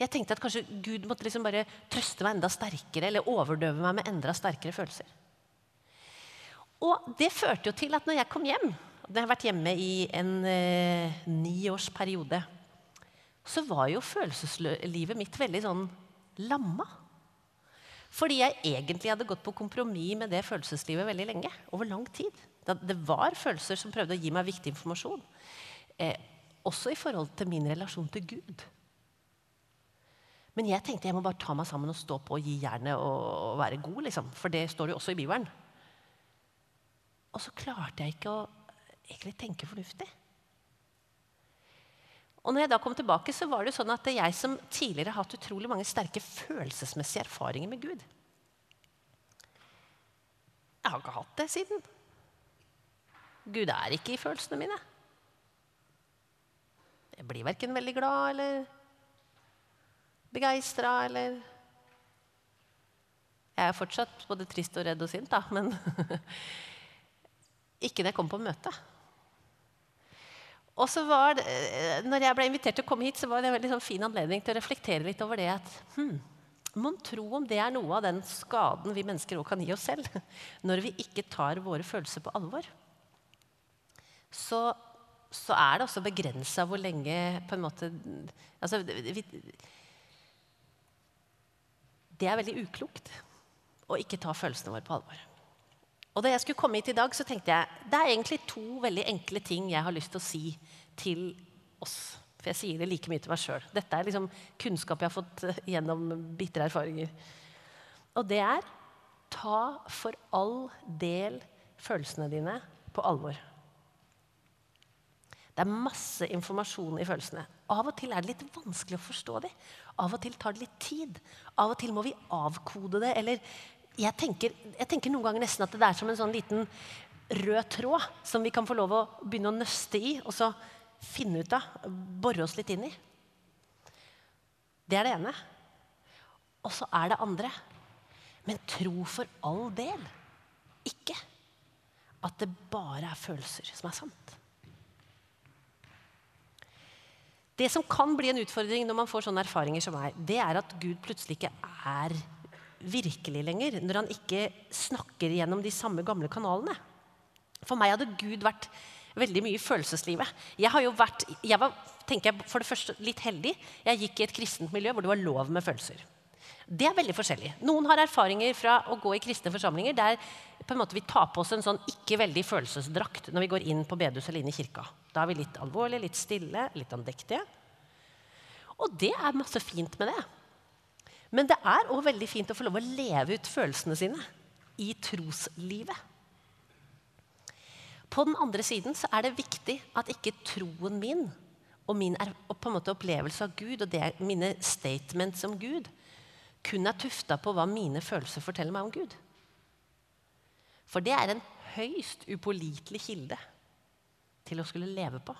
Jeg tenkte at kanskje Gud måtte liksom bare trøste meg enda sterkere eller overdøve meg med enda sterkere følelser. Og det førte jo til at når jeg kom hjem, og jeg har vært hjemme i en eh, niårsperiode, så var jo følelseslivet mitt veldig sånn lamma. Fordi jeg egentlig hadde gått på kompromiss med det følelseslivet veldig lenge. Over lang tid. Det var følelser som prøvde å gi meg viktig informasjon. Eh, også i forhold til min relasjon til Gud. Men jeg tenkte jeg må bare ta meg sammen og stå på og gi jernet og, være god. liksom. For det står jo også i Bibelen. Og så klarte jeg ikke å egentlig tenke fornuftig. Og når jeg da kom tilbake, så var det jo sånn at jeg som tidligere har hatt utrolig mange sterke følelsesmessige erfaringer med Gud. Jeg har ikke hatt det siden. Gud er ikke i følelsene mine. Jeg blir verken veldig glad eller begeistra eller Jeg er fortsatt både trist og redd og sint, da, men ikke når jeg kommer på møte. Og så var det, eh, når jeg ble invitert til å komme hit, så var det en veldig sånn fin anledning til å reflektere litt over det at hmm, Mon tro om det er noe av den skaden vi mennesker også kan gi oss selv når vi ikke tar våre følelser på alvor. Så, så er det også begrensa hvor lenge på en måte altså, vi, Det er veldig uklokt å ikke ta følelsene våre på alvor. Og da jeg skulle komme hit i dag, så tenkte jeg det er egentlig to veldig enkle ting jeg har lyst til å si til oss. For jeg sier det like mye til meg sjøl. Dette er liksom kunnskap jeg har fått eh, gjennom bitre erfaringer. Og det er ta for all del følelsene dine på alvor. Det er masse informasjon i følelsene. Av og til er det litt vanskelig å forstå dem. Av og til tar det litt tid. Av og til må vi avkode det eller jeg tenker, jeg tenker, noen ganger nesten at det er som en sånn liten rød tråd som vi kan få lov å begynne å nøste i, og så finne ut av, bore oss litt inn i. Det er det ene. Og så er det andre. Men tro for all del ikke at det bare er følelser som er sant. Det som kan bli en utfordring når man får sånne erfaringer som meg, det er at Gud plutselig ikke er virkelig lenger, når han ikke snakker gjennom de samme gamle kanalene. For meg hadde Gud vært veldig mye i følelseslivet. Jeg har jo vært, jeg var tenker jeg, for det første litt heldig. Jeg gikk i et kristent miljø hvor det var lov med følelser. Det er veldig forskjellig. Noen har erfaringer fra å gå i kristne forsamlinger der på en måte vi tar på oss en sånn ikke veldig følelsesdrakt når vi går inn på bedehuset eller inn i kirka. Da er vi litt alvorlige, litt stille, litt andektige. Og det er masse fint med det. Men det er òg veldig fint å få lov å leve ut følelsene sine i troslivet. På den andre siden så er det viktig at ikke troen min og min og på en måte opplevelse av Gud og det, mine statements om Gud kun er tufta på hva mine følelser forteller meg om Gud. For det er en høyst upålitelig kilde til å skulle leve på.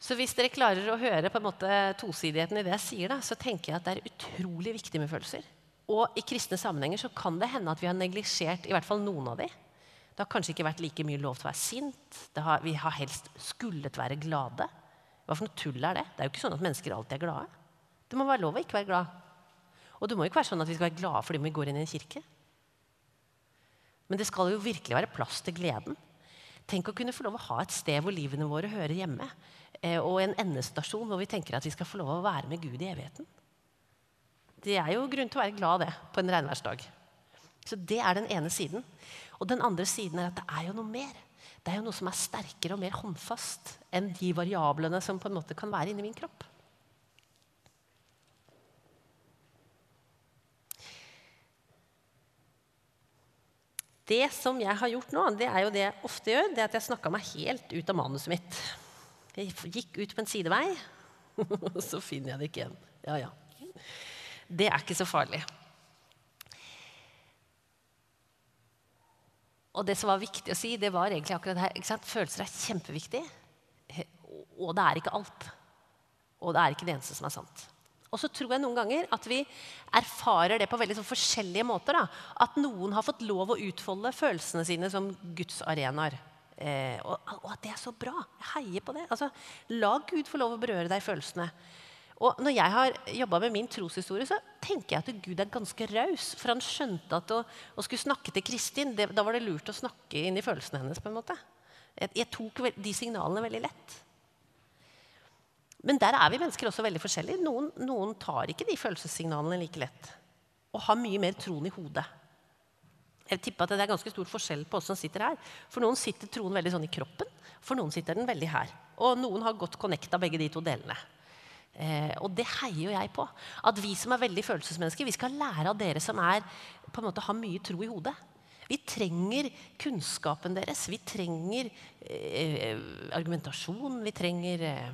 Så hvis dere klarer å høre på en måte tosidigheten i det jeg sier, da, så tenker jeg at det er utrolig viktig med følelser. Og i kristne sammenhenger så kan det hende at vi har neglisjert i hvert fall noen av de. Det har kanskje ikke vært like mye lov til å være sint. Har, vi har helst skullet være glade. Hva for noe tull er det? Det er jo ikke sånn at mennesker alltid er glade. Det må være lov å ikke være glad. Og det må jo ikke være sånn at vi skal være glade fordi vi går inn i en kirke. Men det skal jo virkelig være plass til gleden. Tenk å kunne få lov å ha et sted hvor livene våre hører hjemme. Eh, og en endestasjon hvor vi tenker at vi skal få lov å være med Gud i evigheten. Det er jo grunn til å være glad det på en regnværsdag. Så det er den ene siden. Og den andre siden er at det er jo noe mer. Det er jo noe som er sterkere og mer håndfast enn de variablene som på en måte kan være inni min kropp. Det som jeg har gjort nå, det er jo det jeg ofte gjør, det er at jeg snakka meg helt ut av manuset mitt. Jeg gikk ut på en sidevei, og så finner jeg det ikke igjen. Ja, ja. Det er ikke så farlig. Og det som var viktig å si, det var egentlig akkurat det her. Følelser er kjempeviktig. Og det er ikke alt. Og det er ikke det eneste som er sant. Og så tror jeg noen ganger at vi erfarer det på veldig sånn forskjellige måter. Da. At noen har fått lov å utfolde følelsene sine som Guds arenaer. Eh, og, og, at det er så bra. Jeg heier på det. Altså, la Gud få lov å berøre deg i følelsene. Og når jeg har jobba med min troshistorie, så tenker jeg at Gud er ganske raus. For han skjønte at å, å skulle snakke til Kristin, det, da var det lurt å snakke inn i følelsene hennes. på en måte. Jeg, jeg tok de signalene veldig lett. Men der er vi mennesker også veldig forskjellige. Noen, noen tar ikke de følelsessignalene like lett. Og har mye mer troen i hodet. Jeg tipper at Det er ganske stor forskjell på oss som sitter her. For noen sitter troen veldig sånn i kroppen, for noen sitter den veldig her. Og noen har godt connecta begge de to delene. Eh, og det heier jo jeg på. At vi som er veldig følelsesmennesker, vi skal lære av dere som er, på en måte har mye tro i hodet. Vi trenger kunnskapen deres. Vi trenger eh, argumentasjon. Vi trenger eh,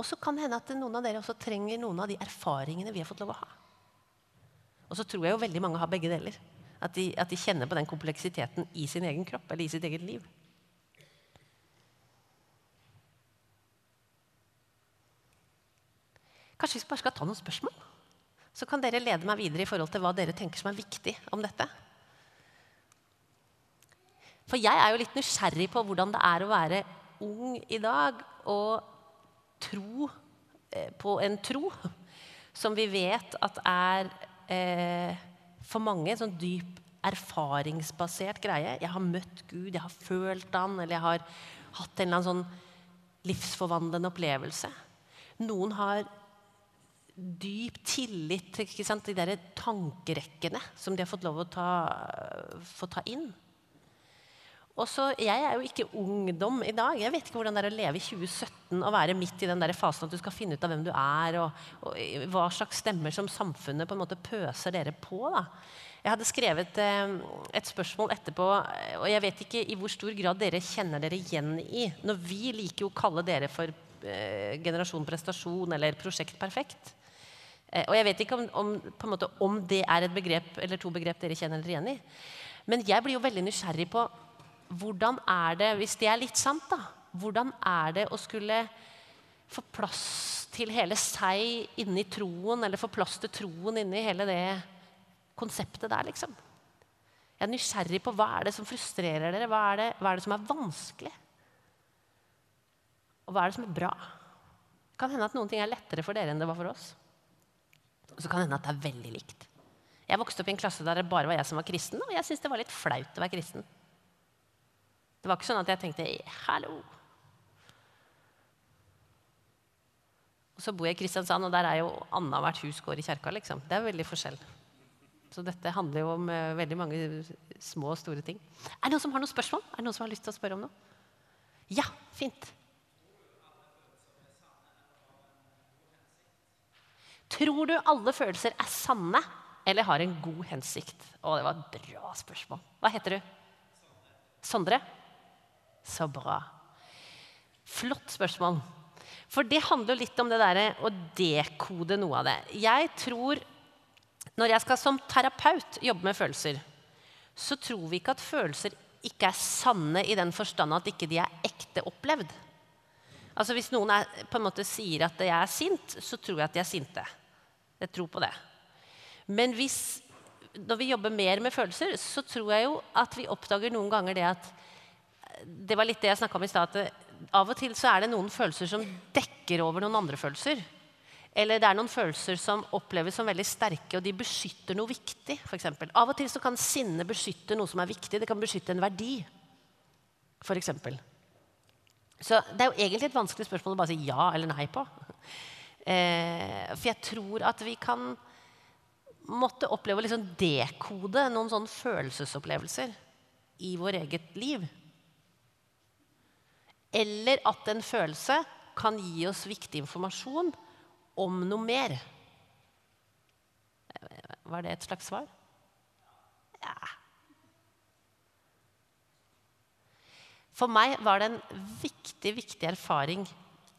og så kan det hende at noen av dere også trenger noen av de erfaringene vi har fått lov å ha. Og så tror jeg jo veldig mange har begge deler. At de, at de kjenner på den kompleksiteten i sin egen kropp eller i sitt eget liv. Kanskje vi bare skal ta noen spørsmål? Så kan dere lede meg videre i forhold til hva dere tenker som er viktig om dette. For jeg er jo litt nysgjerrig på hvordan det er å være ung i dag. Og tro eh, på en tro som vi vet at er eh, for mange en sånn dyp erfaringsbasert greie. Jeg har møtt Gud, jeg har følt han, eller jeg har hatt en eller annen sånn livsforvandlende opplevelse. Noen har dyp tillit til de der tankerekkene som de har fått lov å ta, få ta inn. Og så, Jeg er jo ikke ungdom i dag. Jeg vet ikke hvordan det er å leve i 2017 og være midt i den der fasen at du skal finne ut av hvem du er, og, og hva slags stemmer som samfunnet på en måte pøser dere på. da. Jeg hadde skrevet eh, et spørsmål etterpå, og jeg vet ikke i hvor stor grad dere kjenner dere igjen i Når vi liker å kalle dere for eh, Generasjon prestasjon eller Prosjekt perfekt. Eh, og jeg vet ikke om, om, måte, om det er et begrep eller to begrep dere kjenner dere igjen i. Men jeg blir jo veldig nysgjerrig på hvordan er det, hvis det er litt sant, da, hvordan er det å skulle få plass til hele seg inni troen, eller få plass til troen inni hele det konseptet der, liksom? Jeg er nysgjerrig på hva er det som frustrerer dere, hva er det, hva er det som er vanskelig? Og hva er det som er bra? Det kan hende at noen ting er lettere for dere enn det var for oss. Og så kan det hende at det er veldig likt. Jeg vokste opp i en klasse der det bare var jeg som var kristen, og jeg syntes det var litt flaut å være kristen. Det var ikke sånn at jeg tenkte 'hallo'. Og så bor jeg i Kristiansand, og der er jo annethvert hus går i kjerka. Liksom. Det er veldig forskjell. Så dette handler jo om uh, veldig mange små og store ting. Er det noen som har noen spørsmål? Er det noen som har lyst til å spørre om noe? Ja, fint. Tror du alle følelser er sanne eller har en god hensikt? Å, det var et bra spørsmål. Hva heter du? Sondre? Så bra. Flott spørsmål. For det handler litt om det derre å dekode noe av det. Jeg tror Når jeg skal som terapeut jobbe med følelser, så tror vi ikke at følelser ikke er sanne i den forstand at ikke de er ekte opplevd. Altså Hvis noen er, på en måte sier at jeg er sint, så tror jeg at de er sinte. Jeg tror på det. Men hvis, når vi jobber mer med følelser, så tror jeg jo at vi oppdager noen ganger det at det var litt det jeg snakka om i stad. Av og til så er det noen følelser som dekker over noen andre følelser. Eller det er noen følelser som oppleves som veldig sterke, og de beskytter noe viktig. For eksempel. av og til så kan sinne beskytte noe som er viktig. Det kan beskytte en verdi. For eksempel. så det er jo egentlig et vanskelig spørsmål å bare si ja eller nei på. Eh, for jeg tror at vi kan måtte oppleve å liksom dekode noen sånne følelsesopplevelser i vår eget liv. Eller at en følelse kan gi oss viktig informasjon om noe mer. Var det et slags svar? Ja. For meg var det en viktig, viktig erfaring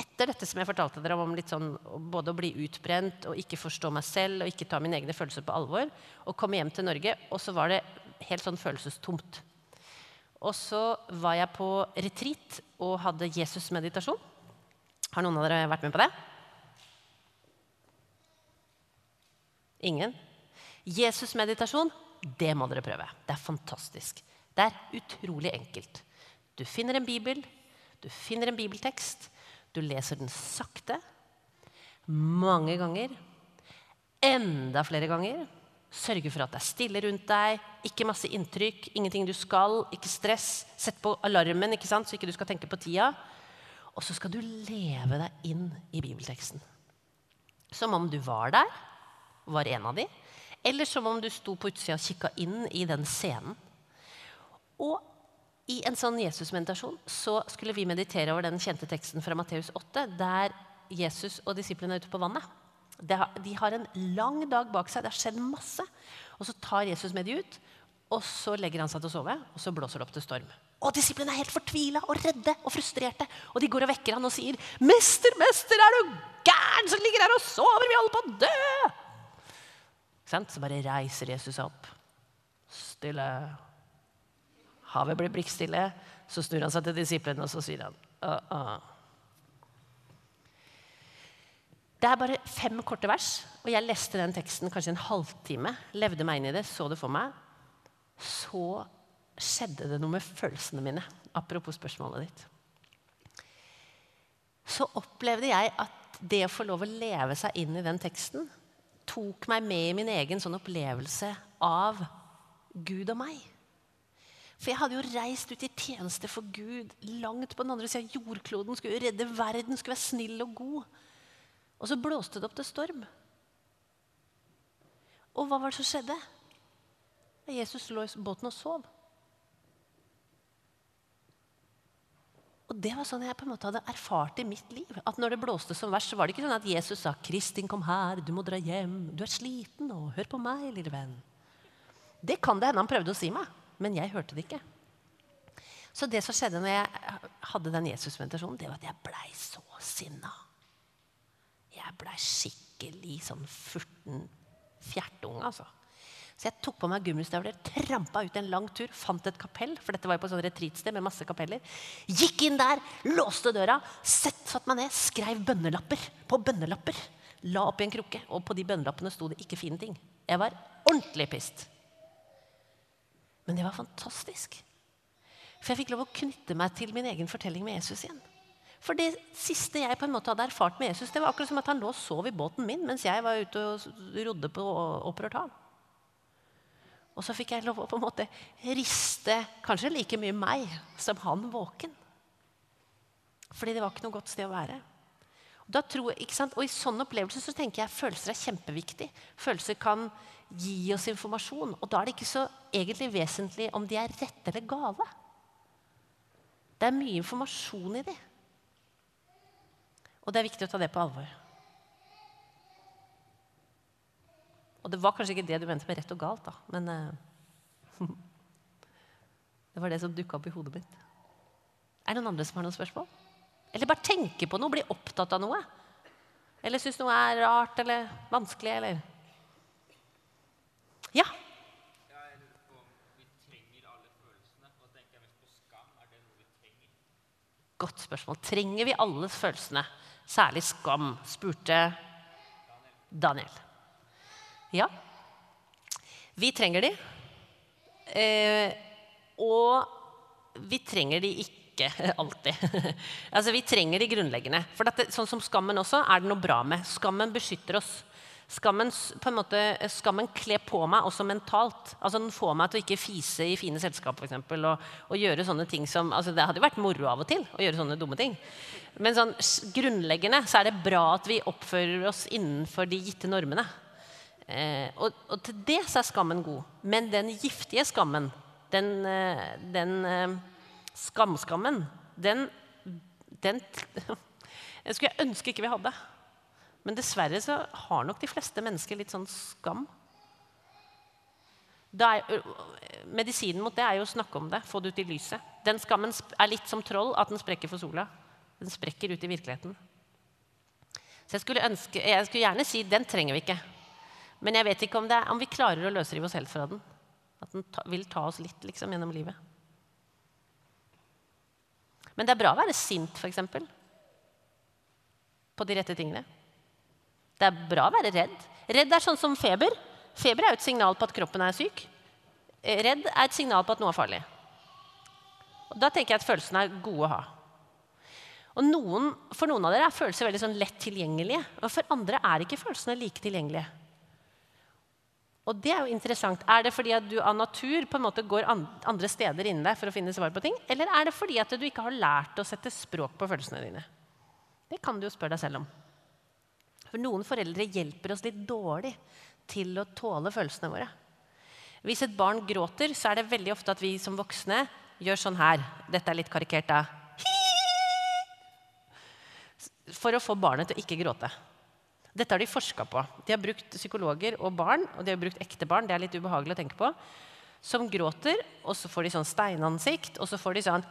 etter dette som jeg fortalte dere om sånn, både å bli utbrent og ikke forstå meg selv og ikke ta mine egne følelser på alvor, og komme hjem til Norge, og så var det helt sånn følelsestomt. Og så var jeg på retreat og hadde Jesus-meditasjon. Har noen av dere vært med på det? Ingen? Jesus-meditasjon, det må dere prøve. Det er fantastisk. Det er utrolig enkelt. Du finner en bibel, du finner en bibeltekst, du leser den sakte, mange ganger, enda flere ganger. Sørge for at det er stille rundt deg, ikke masse inntrykk, ingenting du skal, ikke stress. Sett på alarmen ikke sant, så ikke du skal tenke på tida. Og så skal du leve deg inn i bibelteksten. Som om du var der, var en av de, eller som om du sto på utsida og kikka inn i den scenen. Og i en sånn Jesus-meditasjon så skulle vi meditere over den kjente teksten fra Matteus 8, der Jesus og disiplene er ute på vannet. De har en lang dag bak seg. Det har skjedd masse. Og så tar Jesus med de ut, og så legger han seg til å sove, og så blåser det opp til storm. Og disiplene er helt fortvila og redde og frustrerte. Og de går og vekker han og sier, 'Mester, mester, er du gæren som ligger her og sover? Vi holder på å dø!' Så bare reiser Jesus seg opp. Stille. Havet blir blikkstille. Så snur han seg til disiplene og så sier han, uh -uh. Det er bare fem korte vers, og jeg leste den teksten kanskje en halvtime. Levde meg inn i det, så det for meg. Så skjedde det noe med følelsene mine. Apropos spørsmålet ditt. Så opplevde jeg at det å få lov å leve seg inn i den teksten tok meg med i min egen sånn opplevelse av Gud og meg. For jeg hadde jo reist ut i tjeneste for Gud langt på den andre sida av jordkloden. Skulle redde verden, skulle være snill og god. Og så blåste det opp til storm. Og hva var det som skjedde? Jesus lå i båten og sov. Og Det var sånn jeg på en måte hadde erfart i mitt liv. At når det blåste som verst, så var det ikke sånn at Jesus sa 'Kristin, kom her, du må dra hjem. Du er sliten, nå. hør på meg, lille venn'. Det kan det hende han prøvde å si meg, men jeg hørte det ikke. Så det som skjedde når jeg hadde den Jesus-meditasjonen, det var at jeg blei så sinna jeg blei skikkelig sånn furten fjertunge, altså. Så jeg tok på meg gummistøvler, trampa ut en lang tur, fant et kapell. For dette var jo på sånn retreatsted med masse kapeller. Gikk inn der, låste døra, sett, satt meg ned, skrev bønnelapper på bønnelapper. La opp i en krukke, og på de bønnelappene sto det ikke fine ting. Jeg var ordentlig pissed. Men det var fantastisk. For jeg fikk lov å knytte meg til min egen fortelling med Jesus igjen. For det siste jeg på en måte hadde erfart med Jesus, det var akkurat som at han lå og sov i båten min mens jeg var ute og rodde på opprørt hav. Og så fikk jeg lov å på en måte riste kanskje like mye meg som han våken. Fordi det var ikke noe godt sted å være. Tror, og I sånne opplevelser så tenker jeg følelser er kjempeviktig. Følelser kan gi oss informasjon. Og da er det ikke så egentlig vesentlig om de er rette eller gale. Det er mye informasjon i dem. Og det er viktig å ta det på alvor. Og det var kanskje ikke det du mente med rett og galt, da, men uh, Det var det som dukka opp i hodet mitt. Er det noen andre som har noen spørsmål? Eller bare tenke på noe, bli opptatt av noe? Eller syns noe er rart eller vanskelig, eller Ja? Godt spørsmål. Trenger vi alle følelsene? Særlig skam, spurte Daniel. Ja, vi trenger de. Eh, og vi trenger de ikke alltid. altså, Vi trenger de grunnleggende. For dette, sånn som skammen også, er det noe bra med. Skammen beskytter oss. Skammen, måte, skammen kler på meg også mentalt. Altså Den meg til å ikke fise i fine selskap for eksempel, og, og gjøre sånne ting som altså Det hadde jo vært moro av og til å gjøre sånne dumme ting. Men sånn grunnleggende så er det bra at vi oppfører oss innenfor de gitte normene. Eh, og, og, til det så er skammen god. Men den giftige skammen, den, eh, den eh, skamskammen, den, den Jeg skulle ønske ikke vi hadde. Men dessverre så har nok de fleste mennesker litt sånn skam. Er, medisinen mot det er jo å snakke om det, få det ut i lyset. Den skammen er litt som troll, at den sprekker for sola. Den sprekker ut i virkeligheten. Så jeg skulle, ønske, jeg skulle gjerne si den trenger vi ikke. Men jeg vet ikke om, er, om vi klarer å løsrive oss helt fra den. At den ta, vil ta oss litt liksom, gjennom livet. Men det er bra å være sint, f.eks. På de rette tingene. Det er bra å være redd. Redd er sånn som feber. Feber er jo et signal på at kroppen er syk. Redd er et signal på at noe er farlig. Og da tenker jeg at følelsene er gode å ha. Og noen, For noen av dere er følelser veldig sånn lett tilgjengelige. Og for andre er ikke følelsene like tilgjengelige. Og det er jo interessant. Er det fordi at du av natur på en måte går andre steder inni deg for å finne svar på ting? Eller er det fordi at du ikke har lært å sette språk på følelsene dine? Det kan du jo spørre deg selv om. For noen foreldre hjelper oss litt dårlig til å tåle følelsene våre. Hvis et barn gråter, så er det veldig ofte at vi som voksne gjør sånn her. Dette er litt karikert, da. For å få barnet til å ikke gråte. Dette har de forska på. De har brukt psykologer og barn, og de har brukt ekte barn, det er litt ubehagelig å tenke på, som gråter, og så får de sånn steinansikt, og så får de sånn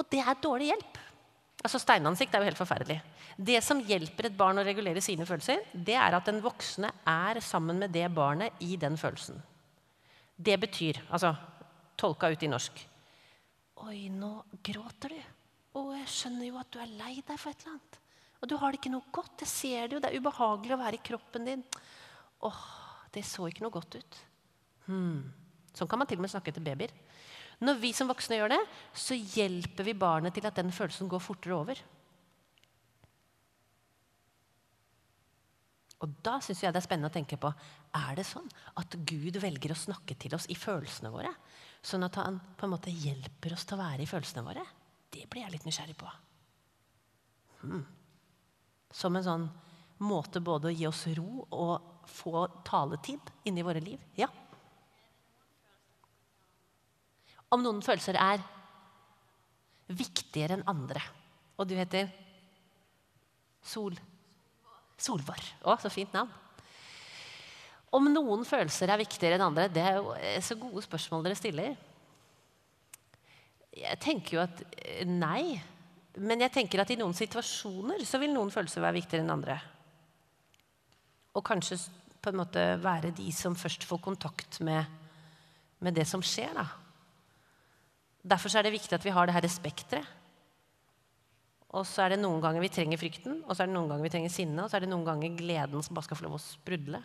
Og det er dårlig hjelp. Altså Steinansikt er jo helt forferdelig. Det som hjelper et barn å regulere sine følelser, det er at den voksne er sammen med det barnet i den følelsen. Det betyr, altså tolka ut i norsk Oi, nå gråter du. Å, jeg skjønner jo at du er lei deg for et eller annet. Og du har det ikke noe godt. Jeg ser det jo. Det er ubehagelig å være i kroppen din. Åh, det så ikke noe godt ut. Hmm. Sånn kan man til og med snakke til babyer. Når vi som voksne gjør det, så hjelper vi barnet til at den følelsen går fortere over. Og da syns jeg det er spennende å tenke på er det sånn at Gud velger å snakke til oss i følelsene våre. Sånn at han på en måte hjelper oss til å være i følelsene våre. Det blir jeg litt nysgjerrig på. Hmm. Som en sånn måte både å gi oss ro og få taletid inni våre liv. Ja. Om noen følelser er viktigere enn andre. Og du heter Sol. Solvar. Å, så fint navn. Om noen følelser er viktigere enn andre, det er jo så gode spørsmål dere stiller. Jeg tenker jo at eh, nei. Men jeg tenker at i noen situasjoner så vil noen følelser være viktigere enn andre. Og kanskje på en måte være de som først får kontakt med, med det som skjer. da. Derfor er det viktig at vi har det her spekteret. Og så er det noen ganger vi trenger frykten, og så er det noen ganger vi trenger sinne, og så er det noen ganger gleden som bare skal få lov å sprudle.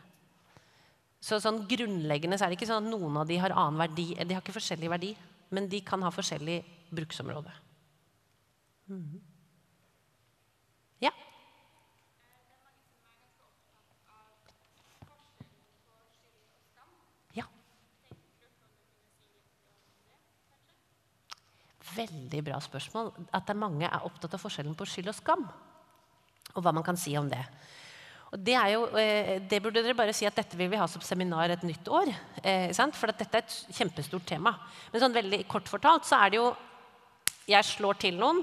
Så sånn grunnleggende så er det ikke sånn at noen av de har annen verdi. De har ikke forskjellig verdi men de kan ha forskjellig bruksområde. Mm. Ja? Ja. Veldig bra spørsmål. At er mange er opptatt av forskjellen på skyld og skam. Og hva man kan si om det. Og det, jo, eh, det, burde dere bare si at dette vil vi ha som seminar et nytt år. Eh, for dette er et kjempestort tema. Men sånn veldig kort fortalt så er det jo Jeg slår til noen.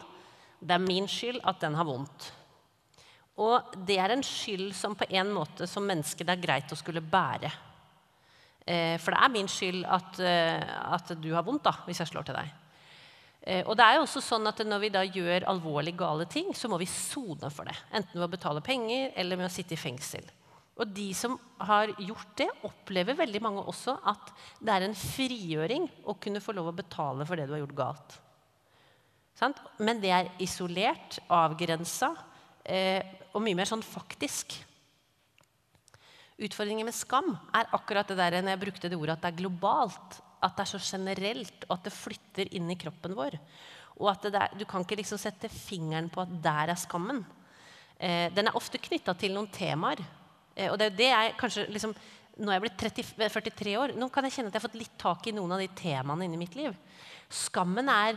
Det er min skyld at den har vondt. Og det er en skyld som på en måte som menneske det er greit å skulle bære. Eh, for det er min skyld at, at du har vondt da, hvis jeg slår til deg. Eh, og det er jo også sånn at Når vi da gjør alvorlig gale ting, så må vi sone for det. Enten ved å betale penger eller med å sitte i fengsel. Og de som har gjort det, opplever veldig mange også at det er en frigjøring å kunne få lov å betale for det du har gjort galt. Men det er isolert, avgrensa eh, og mye mer sånn faktisk. Utfordringen med skam er akkurat det der når jeg brukte det ordet at det er globalt at det er så generelt, og at det flytter inn i kroppen vår. Og at der, Du kan ikke liksom sette fingeren på at der er skammen. Eh, den er ofte knytta til noen temaer. Eh, og det er det jeg kanskje liksom, Nå er jeg blitt 30, 43 år, nå kan jeg kjenne at jeg har fått litt tak i noen av de temaene inni mitt liv. Skammen er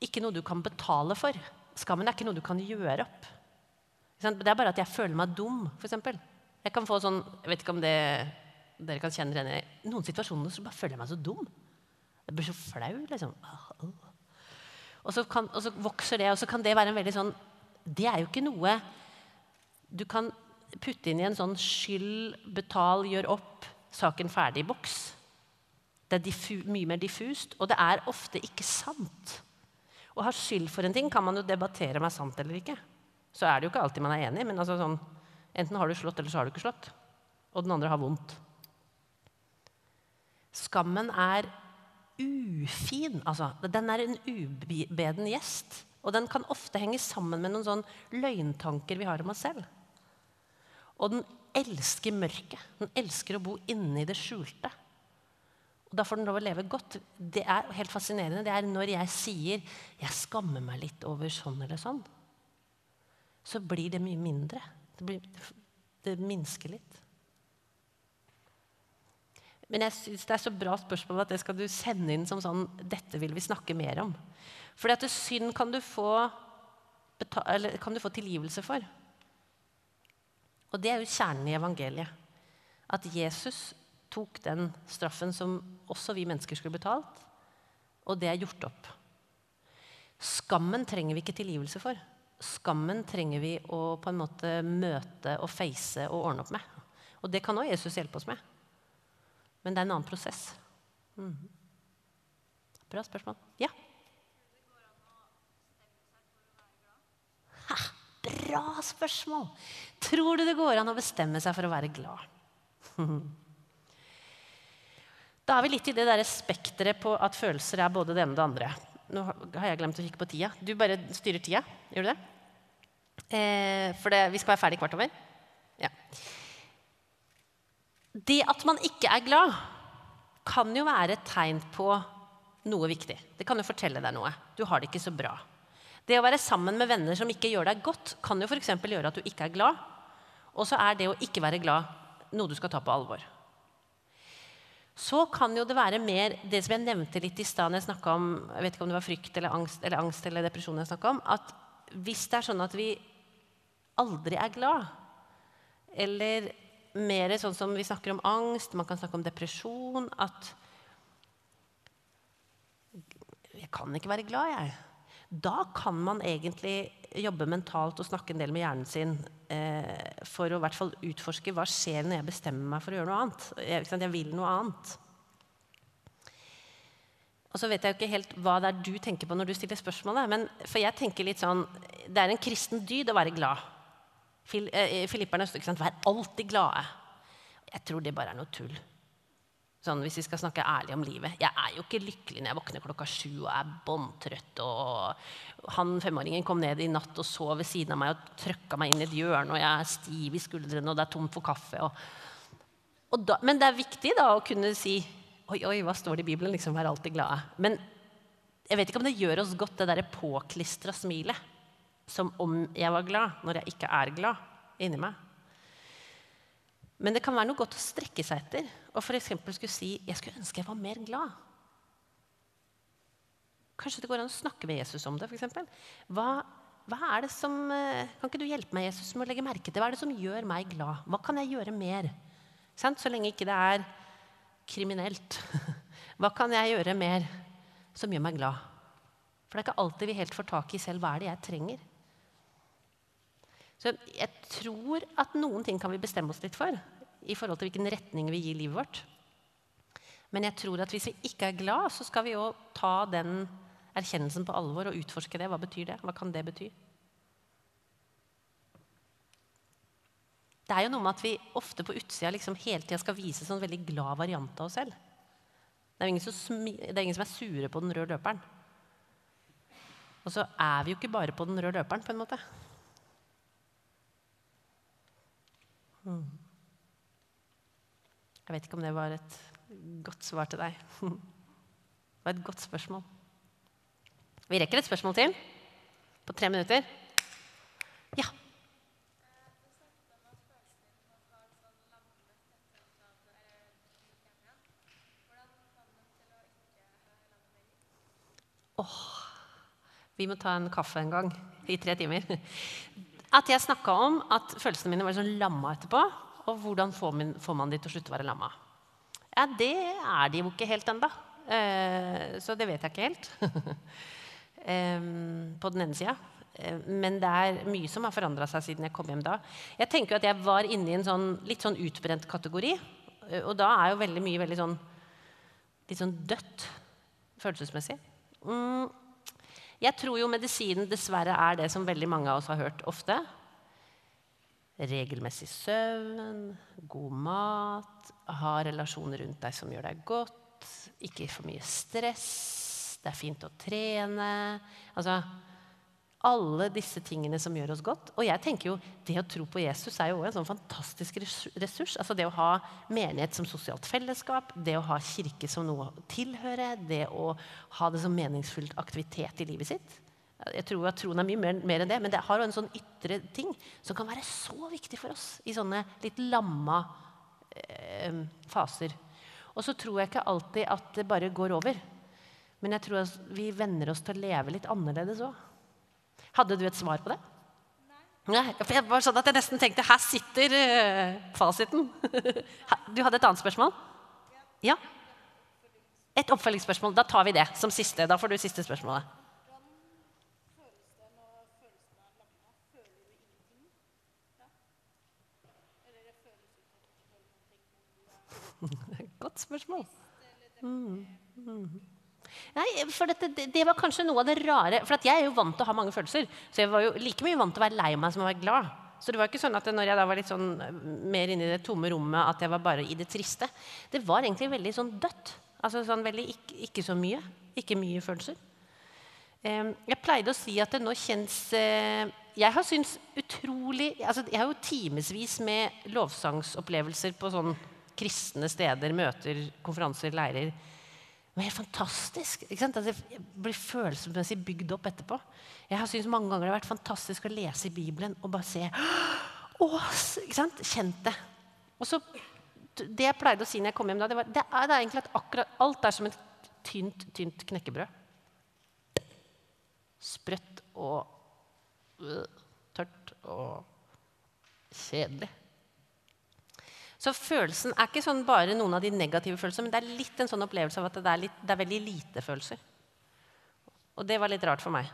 ikke noe du kan betale for. Skammen er ikke noe du kan gjøre opp. Det er bare at jeg føler meg dum, f.eks. Jeg kan få sånn Jeg vet ikke om det dere kan kjenne igjen i noen situasjoner så bare føler jeg meg så dum. Jeg blir så flau, liksom. Og så, kan, og så vokser det, og så kan det være en veldig sånn Det er jo ikke noe du kan putte inn i en sånn skyld, betal, gjør opp, saken ferdig-boks. Det er diffu, mye mer diffust, og det er ofte ikke sant. Å ha skyld for en ting kan man jo debattere om er sant eller ikke. Så er det jo ikke alltid man er enig, men altså sånn, enten har du slått, eller så har du ikke slått. Og den andre har vondt. Skammen er ufin. Altså, den er en ubeden gjest. Og den kan ofte henge sammen med noen sånn løgntanker vi har om oss selv. Og den elsker mørket. Den elsker å bo inne i det skjulte. Og Da får den lov å leve godt. Det er helt fascinerende. Det er når jeg sier 'jeg skammer meg litt over sånn eller sånn', så blir det mye mindre. Det, blir, det minsker litt. Men jeg synes det er så bra spørsmål at det skal du sende inn som sånn Dette vil vi snakke mer om. Fordi at synd kan du få, kan du få tilgivelse for. Og det er jo kjernen i evangeliet. At Jesus tok den straffen som også vi mennesker skulle betalt, og det er gjort opp. Skammen trenger vi ikke tilgivelse for. Skammen trenger vi å på en måte møte og face og ordne opp med. Og det kan også Jesus hjelpe oss med. Men det er en annen prosess. Mm. Bra spørsmål. Ja? Ha, bra spørsmål! Tror du det går an å bestemme seg for å være glad? Da er vi litt i det der spekteret på at følelser er både det ene og det andre. Nå har jeg glemt å kikke på tida. Du bare styrer tida. Gjør du det? Eh, for det, vi skal være ferdig kvart over. Ja. Det at man ikke er glad, kan jo være et tegn på noe viktig. Det kan jo fortelle deg noe. Du har det ikke så bra. Det å være sammen med venner som ikke gjør deg godt, kan jo for gjøre at du ikke er glad. Og så er det å ikke være glad noe du skal ta på alvor. Så kan jo det være mer det som jeg nevnte litt i stad jeg snakka om jeg vet ikke om det var frykt eller angst eller, angst eller depresjon jeg om, at hvis det er sånn at vi aldri er glad, eller mer sånn som vi snakker om angst, man kan snakke om depresjon At Jeg kan ikke være glad, jeg. Da kan man egentlig jobbe mentalt og snakke en del med hjernen sin eh, for å i hvert fall utforske hva skjer når jeg bestemmer meg for å gjøre noe annet. Jeg, jeg vil noe annet. Og så vet jeg jo ikke helt hva det er du tenker på når du stiller spørsmålet. Men for jeg tenker litt sånn, Det er en kristen dyd å være glad. Eh, filipperne ikke sant? Vær alltid glade. Jeg tror det bare er noe tull. Sånn, hvis vi skal snakke ærlig om livet. Jeg er jo ikke lykkelig når jeg våkner klokka sju og er båndtrøtt. Og han femåringen kom ned i natt og sov ved siden av meg og trøkka meg inn i et hjørne. Og jeg er stiv i skuldrene, og det er tomt for kaffe. Og, og da, men det er viktig da å kunne si Oi, oi, hva står det i Bibelen? Liksom, Vær alltid glade. Men jeg vet ikke om det gjør oss godt, det derre påklistra smilet som om jeg var glad, når jeg ikke er glad inni meg. Men det kan være noe godt å strekke seg etter og f.eks. skulle si jeg skulle ønske jeg var mer glad. Kanskje det går an å snakke med Jesus om det. For hva, hva er det som, eh, kan ikke du hjelpe meg Jesus, med å legge merke til? Hva er det som gjør meg glad? Hva kan jeg gjøre mer? Så lenge ikke det er kriminelt. Hva kan jeg gjøre mer som gjør meg glad? For det er ikke alltid vi helt får tak i selv hva er det jeg trenger. Så jeg tror at noen ting kan vi bestemme oss litt for i forhold til hvilken retning vi gir livet vårt. Men jeg tror at hvis vi ikke er glad, så skal vi jo ta den erkjennelsen på alvor og utforske det. Hva betyr det? Hva kan det bety? Det er jo noe med at vi ofte på utsida liksom hele tida skal vise sånn veldig glad variant av oss selv. Det er, som, det er ingen som er sure på den røde løperen. Og så er vi jo ikke bare på den røde løperen, på en måte. Mm. Jeg vet ikke om det var et godt svar til deg. Det var et godt spørsmål. Vi rekker et spørsmål til på tre minutter. Ja. Åh, vi må ta en kaffe en gang i tre timer. At jeg snakka om at følelsene mine var sånn lamma etterpå. Og hvordan får man, får man de til å slutte å være lamma? Ja, det er de jo ikke helt ennå. Eh, så det vet jeg ikke helt. eh, på den ene sida. Eh, men det er mye som har forandra seg siden jeg kom hjem da. Jeg tenker at jeg var inne i en sånn, litt sånn utbrent kategori. Eh, og da er jo veldig mye veldig sånn, litt sånn dødt følelsesmessig. Mm. Jeg tror jo medisinen dessverre er det som veldig mange av oss har hørt ofte. Regelmessig søvn, god mat, ha relasjoner rundt deg som gjør deg godt, ikke for mye stress, det er fint å trene Altså alle disse tingene som gjør oss godt. Og jeg tenker jo, det å tro på Jesus er jo også en sånn fantastisk ressurs. Altså Det å ha menighet som sosialt fellesskap, det å ha kirke som noe å tilhøre, det å ha det som meningsfylt aktivitet i livet sitt. Jeg tror at troen er mye mer, mer, enn det, men det har jo en sånn ytre ting som kan være så viktig for oss i sånne litt lamma eh, faser. Og så tror jeg ikke alltid at det bare går over. Men jeg tror at vi venner oss til å leve litt annerledes òg. Hadde du et svar på det? Nei. for jeg var sånn at jeg nesten tenkte her sitter uh, fasiten. du hadde et annet spørsmål? Ja? Et oppfølgingsspørsmål. Da tar vi det som siste. Da får du siste spørsmålet. Godt spørsmål. Mm. Mm. Nei, for dette, det, det, var kanskje noe av det rare. For jeg er jo vant til å ha mange følelser. Så jeg var jo like mye vant til å være lei meg som å være glad. Så det var ikke sånn at når jeg da var litt sånn eh, mer inne i det tomme rommet, at jeg var bare i det triste. Det var egentlig veldig sånn dødt. Altså sånn veldig ikke, ikke så mye. Ikke mye følelser. Jeg pleide å si at det nå kjennes eh, Jeg har syntes utrolig altså Jeg har jo timevis med lovsangsopplevelser på sånn kristne steder, møter, konferanser, leirer var helt fantastisk. Ikke sant? Altså, jeg blir følelsesmessig bygd opp etterpå. Jeg har syntes mange ganger det har vært fantastisk å lese i Bibelen og bare se Åh? Kjent det. Og så, Det jeg pleide å si når jeg kom hjem da, det, var, det er, det er egentlig at akkurat alt er som et tynt, tynt knekkebrød. Sprøtt og øh, tørt og kjedelig. Så følelsen er ikke sånn bare noen av de negative følelsene, men det er litt en sånn opplevelse av at det er, litt, det er veldig lite følelser. Og det var litt rart for meg.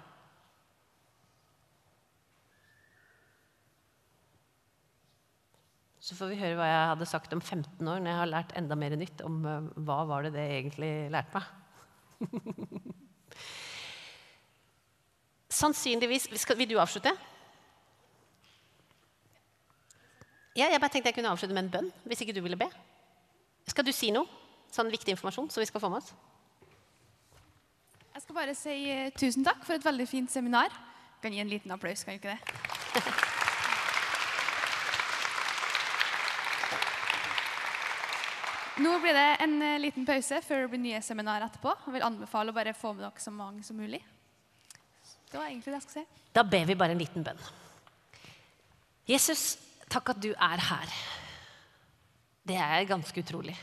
Så får vi høre hva jeg hadde sagt om 15 år når jeg har lært enda mer nytt om uh, hva var det det egentlig lærte meg. Sannsynligvis Vil du avslutte? Ja, jeg bare tenkte jeg kunne avslutte med en bønn, hvis ikke du ville be. Skal du si noe? Sånn viktig informasjon som vi skal få med oss? Jeg skal bare si uh, tusen takk for et veldig fint seminar. Jeg kan gi en liten applaus, kan jeg ikke det? Nå blir det en uh, liten pause før det blir nye seminar etterpå. Jeg vil anbefale å bare få med dere så mange som mulig. Det var egentlig det jeg skulle si. Da ber vi bare en liten bønn. Jesus, Takk at du er her. Det er ganske utrolig.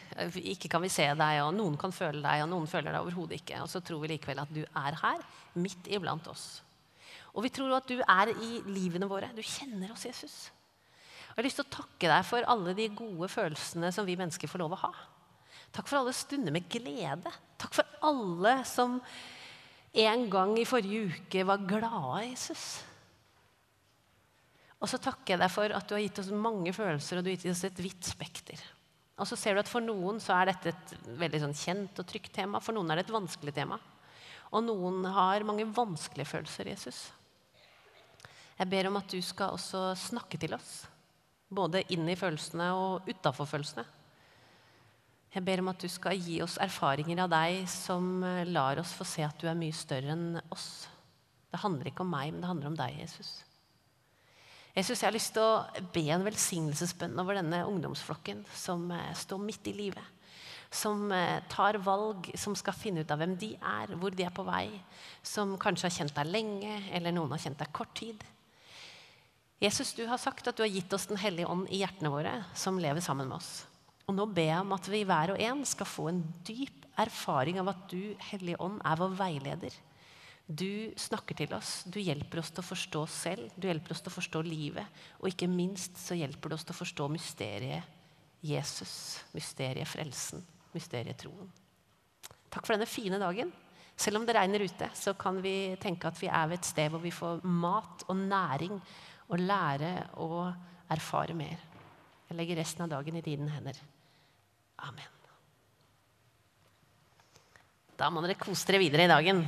Ikke kan vi se deg, og noen kan føle deg, og noen føler deg overhodet ikke. Og så tror vi likevel at du er her, midt iblant oss. Og vi tror at du er i livene våre. Du kjenner oss, Jesus. Og jeg har lyst til å takke deg for alle de gode følelsene som vi mennesker får lov å ha. Takk for alle stunder med glede. Takk for alle som en gang i forrige uke var glade, Jesus. Og så takker jeg deg for at du har gitt oss mange følelser og du har gitt oss et vidt spekter. Og så ser du at For noen så er dette et veldig sånn kjent og trygt tema. For noen er det et vanskelig tema. Og noen har mange vanskelige følelser, Jesus. Jeg ber om at du skal også snakke til oss. Både inn i følelsene og utafor følelsene. Jeg ber om at du skal gi oss erfaringer av deg som lar oss få se at du er mye større enn oss. Det handler ikke om meg, men det handler om deg, Jesus. Jeg synes jeg har lyst til å be en velsignelsesbønn over denne ungdomsflokken som eh, står midt i livet. Som eh, tar valg, som skal finne ut av hvem de er, hvor de er på vei. Som kanskje har kjent deg lenge, eller noen har kjent deg kort tid. Jesus, du har sagt at du har gitt oss Den hellige ånd i hjertene våre, som lever sammen med oss. Og nå ber jeg om at vi hver og en skal få en dyp erfaring av at du, Hellige ånd, er vår veileder. Du snakker til oss, du hjelper oss til å forstå oss selv, du hjelper oss til å forstå livet. Og ikke minst så hjelper du oss til å forstå mysteriet Jesus, mysteriet frelsen, mysteriet troen. Takk for denne fine dagen. Selv om det regner ute, så kan vi tenke at vi er ved et sted hvor vi får mat og næring og lære og erfare mer. Jeg legger resten av dagen i dine hender. Amen. Da må dere kose dere videre i dagen.